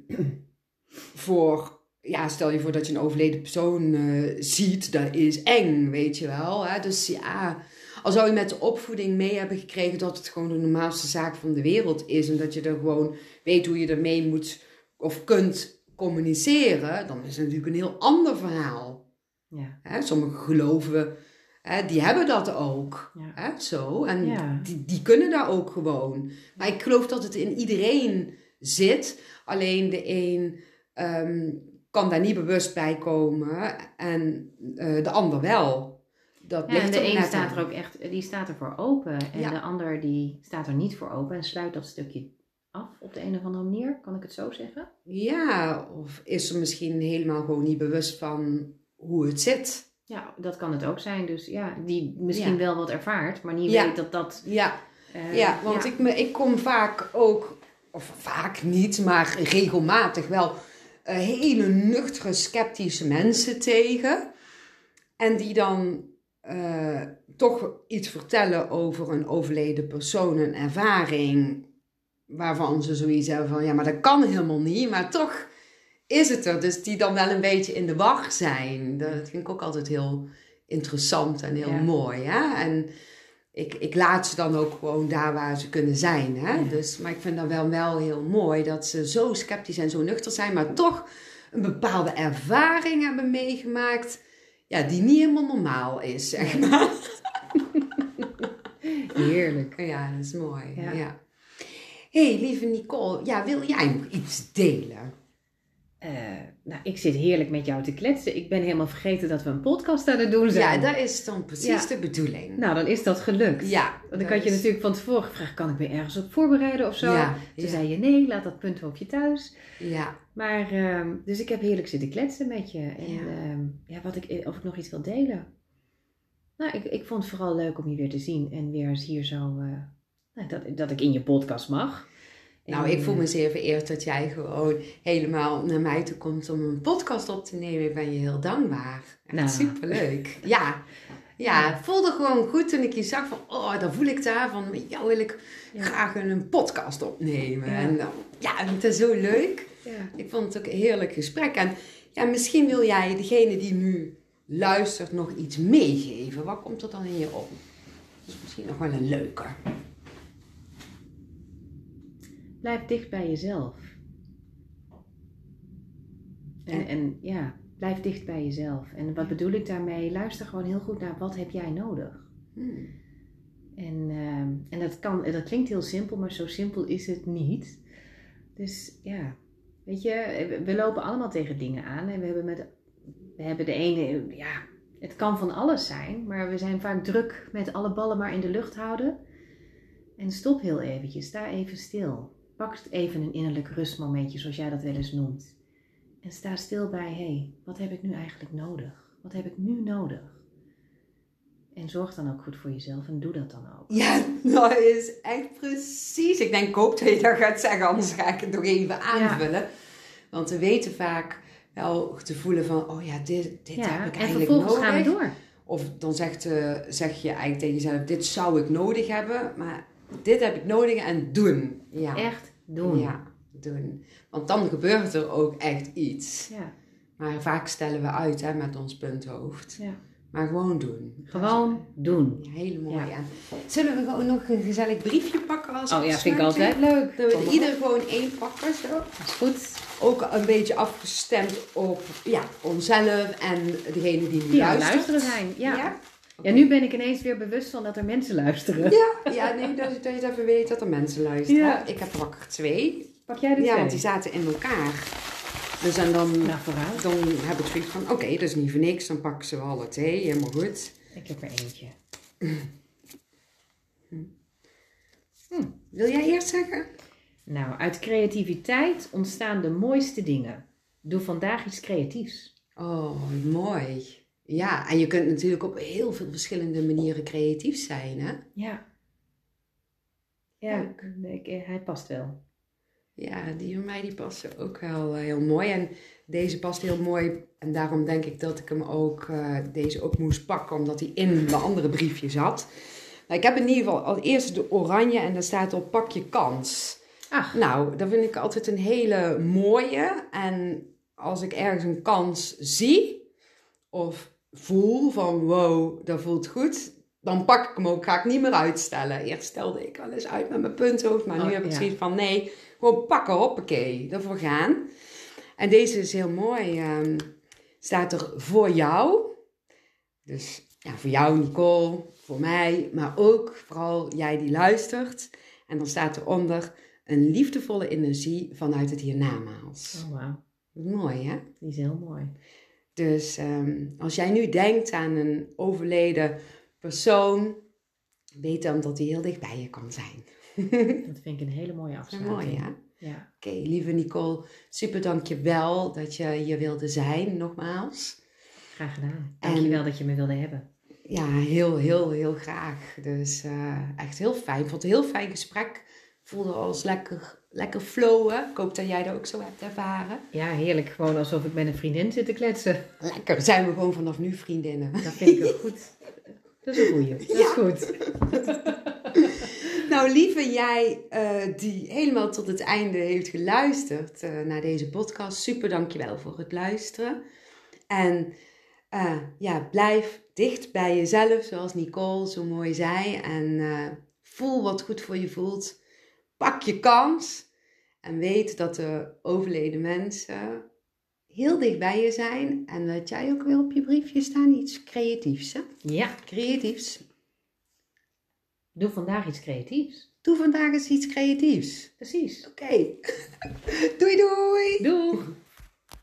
voor, ja, stel je voor dat je een overleden persoon eh, ziet, dat is eng, weet je wel. Hè? Dus ja, al zou je met de opvoeding mee hebben gekregen dat het gewoon de normaalste zaak van de wereld is en dat je er gewoon weet hoe je ermee moet of kunt communiceren, dan is het natuurlijk een heel ander verhaal. Ja. Hè? Sommige geloven, hè, die hebben dat ook. Ja. Hè? Zo, en Ja. die, die kunnen daar ook gewoon. Maar ik geloof dat het in iedereen zit. Alleen de een ehm, kan daar niet bewust bij komen en eh, de ander wel. Dat Ja, en de een staat aan. er ook echt, die staat er voor open. En Ja. de ander die staat er niet voor open en sluit dat stukje af op de een of andere manier. Kan ik het zo zeggen? Ja, of is er misschien helemaal gewoon niet bewust van hoe het zit. Ja, dat kan het ook zijn. Dus ja, die misschien Ja. wel wat ervaart, maar niet weet dat dat... Ja, eh, ja want Ik, me, ik kom vaak ook, of vaak niet, maar regelmatig wel hele nuchtere, sceptische mensen tegen. En die dan eh, toch iets vertellen over een overleden persoon, een ervaring, waarvan ze zoiets hebben van, ja, maar dat kan helemaal niet. Maar toch is het er. Dus die dan wel een beetje in de wacht zijn. Dat vind ik ook altijd heel interessant en heel Ja. mooi. Hè? En ik, ik laat ze dan ook gewoon daar waar ze kunnen zijn. Hè? Ja. Dus, maar ik vind dat wel, wel heel mooi dat ze zo sceptisch en zo nuchter zijn, maar toch een bepaalde ervaring hebben meegemaakt. Ja, die niet helemaal normaal is, zeg maar. Heerlijk. Ja, dat is mooi. Ja. Ja. hey, lieve Nicole, ja, wil jij nog iets delen? Eh, nou, ik zit heerlijk met jou te kletsen. Ik ben helemaal vergeten dat we een podcast aan het doen Ja, zijn. dat is dan precies Ja. de bedoeling. Nou, dan is dat gelukt. ja. Want ik dat had je is- natuurlijk van tevoren gevraagd, kan ik me ergens op voorbereiden of zo? Ja, Toen ja, zei je nee, laat dat punthoofdje thuis. ja. Maar, ehm, dus ik heb heerlijk zitten kletsen met je. En Ja. ehm, ja, wat ik, of ik nog iets wil delen. Nou, ik, ik vond het vooral leuk om je weer te zien. En weer eens hier zo, eh, nou, dat, dat ik in je podcast mag. Nou, ik voel eh, me zeer vereerd dat jij gewoon helemaal naar mij toe komt om een podcast op te nemen. Ik ben je heel dankbaar. Echt Nou. superleuk. Ja. Ja, het voelde gewoon goed toen ik je zag van, oh, dan voel ik daar van, met jou wil ik Ja. graag een podcast opnemen. Ja. En dan, ja, het is zo leuk. Ja. Ik vond het ook een heerlijk gesprek. En ja, misschien wil jij degene die nu luistert nog iets meegeven. Wat komt er dan in je op? Dat is misschien nog wel een leuke. Blijf dicht bij jezelf. En, En- ja, blijf dicht bij jezelf. En wat bedoel ik daarmee? Luister gewoon heel goed naar wat heb jij nodig. Hmm. En, ehm, en dat, kan, dat klinkt heel simpel, maar zo simpel is het niet. Dus ja, weet je, we- we lopen allemaal tegen dingen aan. En we hebben, met, we hebben de ene, ja, het kan van alles zijn. Maar we zijn vaak druk met alle ballen maar in de lucht houden. En stop heel eventjes, sta even stil. Pak even een innerlijk rustmomentje, zoals jij dat wel eens noemt. En sta stil bij, hé, hey, wat heb ik nu eigenlijk nodig? Wat heb ik nu nodig? En zorg dan ook goed voor jezelf en doe dat dan ook. Ja, dat is echt precies. Ik denk, ik hoop dat je dat gaat zeggen, anders ga ik het nog even aanvullen. Want we weten vaak wel te voelen van, oh ja, dit, dit heb ik en eigenlijk vervolgens nodig. gaan we door. Of dan zegt, eh, zeg je eigenlijk tegen jezelf, dit zou ik nodig hebben, maar dit heb ik nodig en doen. Ja, Echt doen. ja doen. Want dan gebeurt er ook echt iets. Ja, Maar vaak stellen we uit hè, met ons punthoofd. ja. Maar gewoon doen. Gewoon doen. Ja, hele mooi. Ja. Zullen we gewoon nog een gezellig briefje pakken als Oh ja, vind ik altijd leuk. Dat we ieder gewoon één pakken zo. Dat is goed. Ook een beetje afgestemd op ja, onszelf en degene die nu Die luisteren zijn. Ja. Ja? Ja, nu ben ik ineens weer bewust van dat er mensen luisteren. Ja, ja nee, dat, dat je het even weet dat er mensen luisteren. Ja. Ik heb er wakker twee. Pak jij de Ja, twee? want die zaten in elkaar. Dus en dan, Nou, dan heb ik zoiets van, oké, dat is niet voor niks. Dan pakken ze we alle twee, helemaal goed. Ik heb er eentje. Wil jij eerst zeggen? Nou, uit creativiteit ontstaan de mooiste dingen. Doe vandaag iets creatiefs. Oh, mooi. Ja, en je kunt natuurlijk op heel veel verschillende manieren creatief zijn, hè? Ja. Ja, ik, eh, hij past wel. Ja, die van mij die passen ook wel eh, heel mooi. En deze past heel mooi. En daarom denk ik dat ik hem ook, eh, deze ook moest pakken, omdat hij in de andere briefje zat. Maar ik heb in ieder geval als eerste de oranje en daar staat op pak je kans. Ach, Nou, dat vind ik altijd een hele mooie. En als ik ergens een kans zie of voel van wow, dat voelt goed, dan pak ik hem ook. Ga ik niet meer uitstellen. Eerst stelde ik wel eens uit met mijn punthoofd, maar nu Oh, heb ik ja. zoiets van nee, gewoon pakken, hoppakee, ervoor gaan. En deze is heel mooi. ehm, staat er voor jou. Dus ja, voor jou Nicole, voor mij, maar ook vooral jij die luistert. En dan staat eronder een liefdevolle energie vanuit het hiernamaals. oh, wauw. Mooi hè? Die is heel mooi. Dus ehm, als jij nu denkt aan een overleden persoon, weet dan dat die heel dicht bij je kan zijn. Dat vind ik een hele mooie afsluiting. mooi hè? Ja. Oké, lieve Nicole, super dankjewel dat je hier wilde zijn, nogmaals. Graag gedaan. En- Dankjewel dat je me wilde hebben. Ja, heel, heel, heel graag. Dus eh, echt heel fijn. Ik vond het een heel fijn gesprek. Voelde als lekker, lekker flowen. Ik hoop dat jij dat ook zo hebt ervaren. Ja, heerlijk. Gewoon alsof ik met een vriendin zit te kletsen. Lekker. Zijn we gewoon vanaf nu vriendinnen. Dat vind ik ook goed. Dat is een goeie. Dat is goed. Nou, lieve jij eh, die helemaal tot het einde heeft geluisterd uh, naar deze podcast. Super dankjewel voor het luisteren. En uh, ja, blijf dicht bij jezelf, zoals Nicole zo mooi zei. En voel wat goed voor je voelt. Pak je kans. En weet dat de overleden mensen heel dicht bij je zijn. En dat jij ook weer op je briefje staan iets creatiefs. Hè? Ja. Creatiefs. Doe vandaag iets creatiefs. Doe vandaag eens iets creatiefs. Precies. Oké. doei doei. Doei.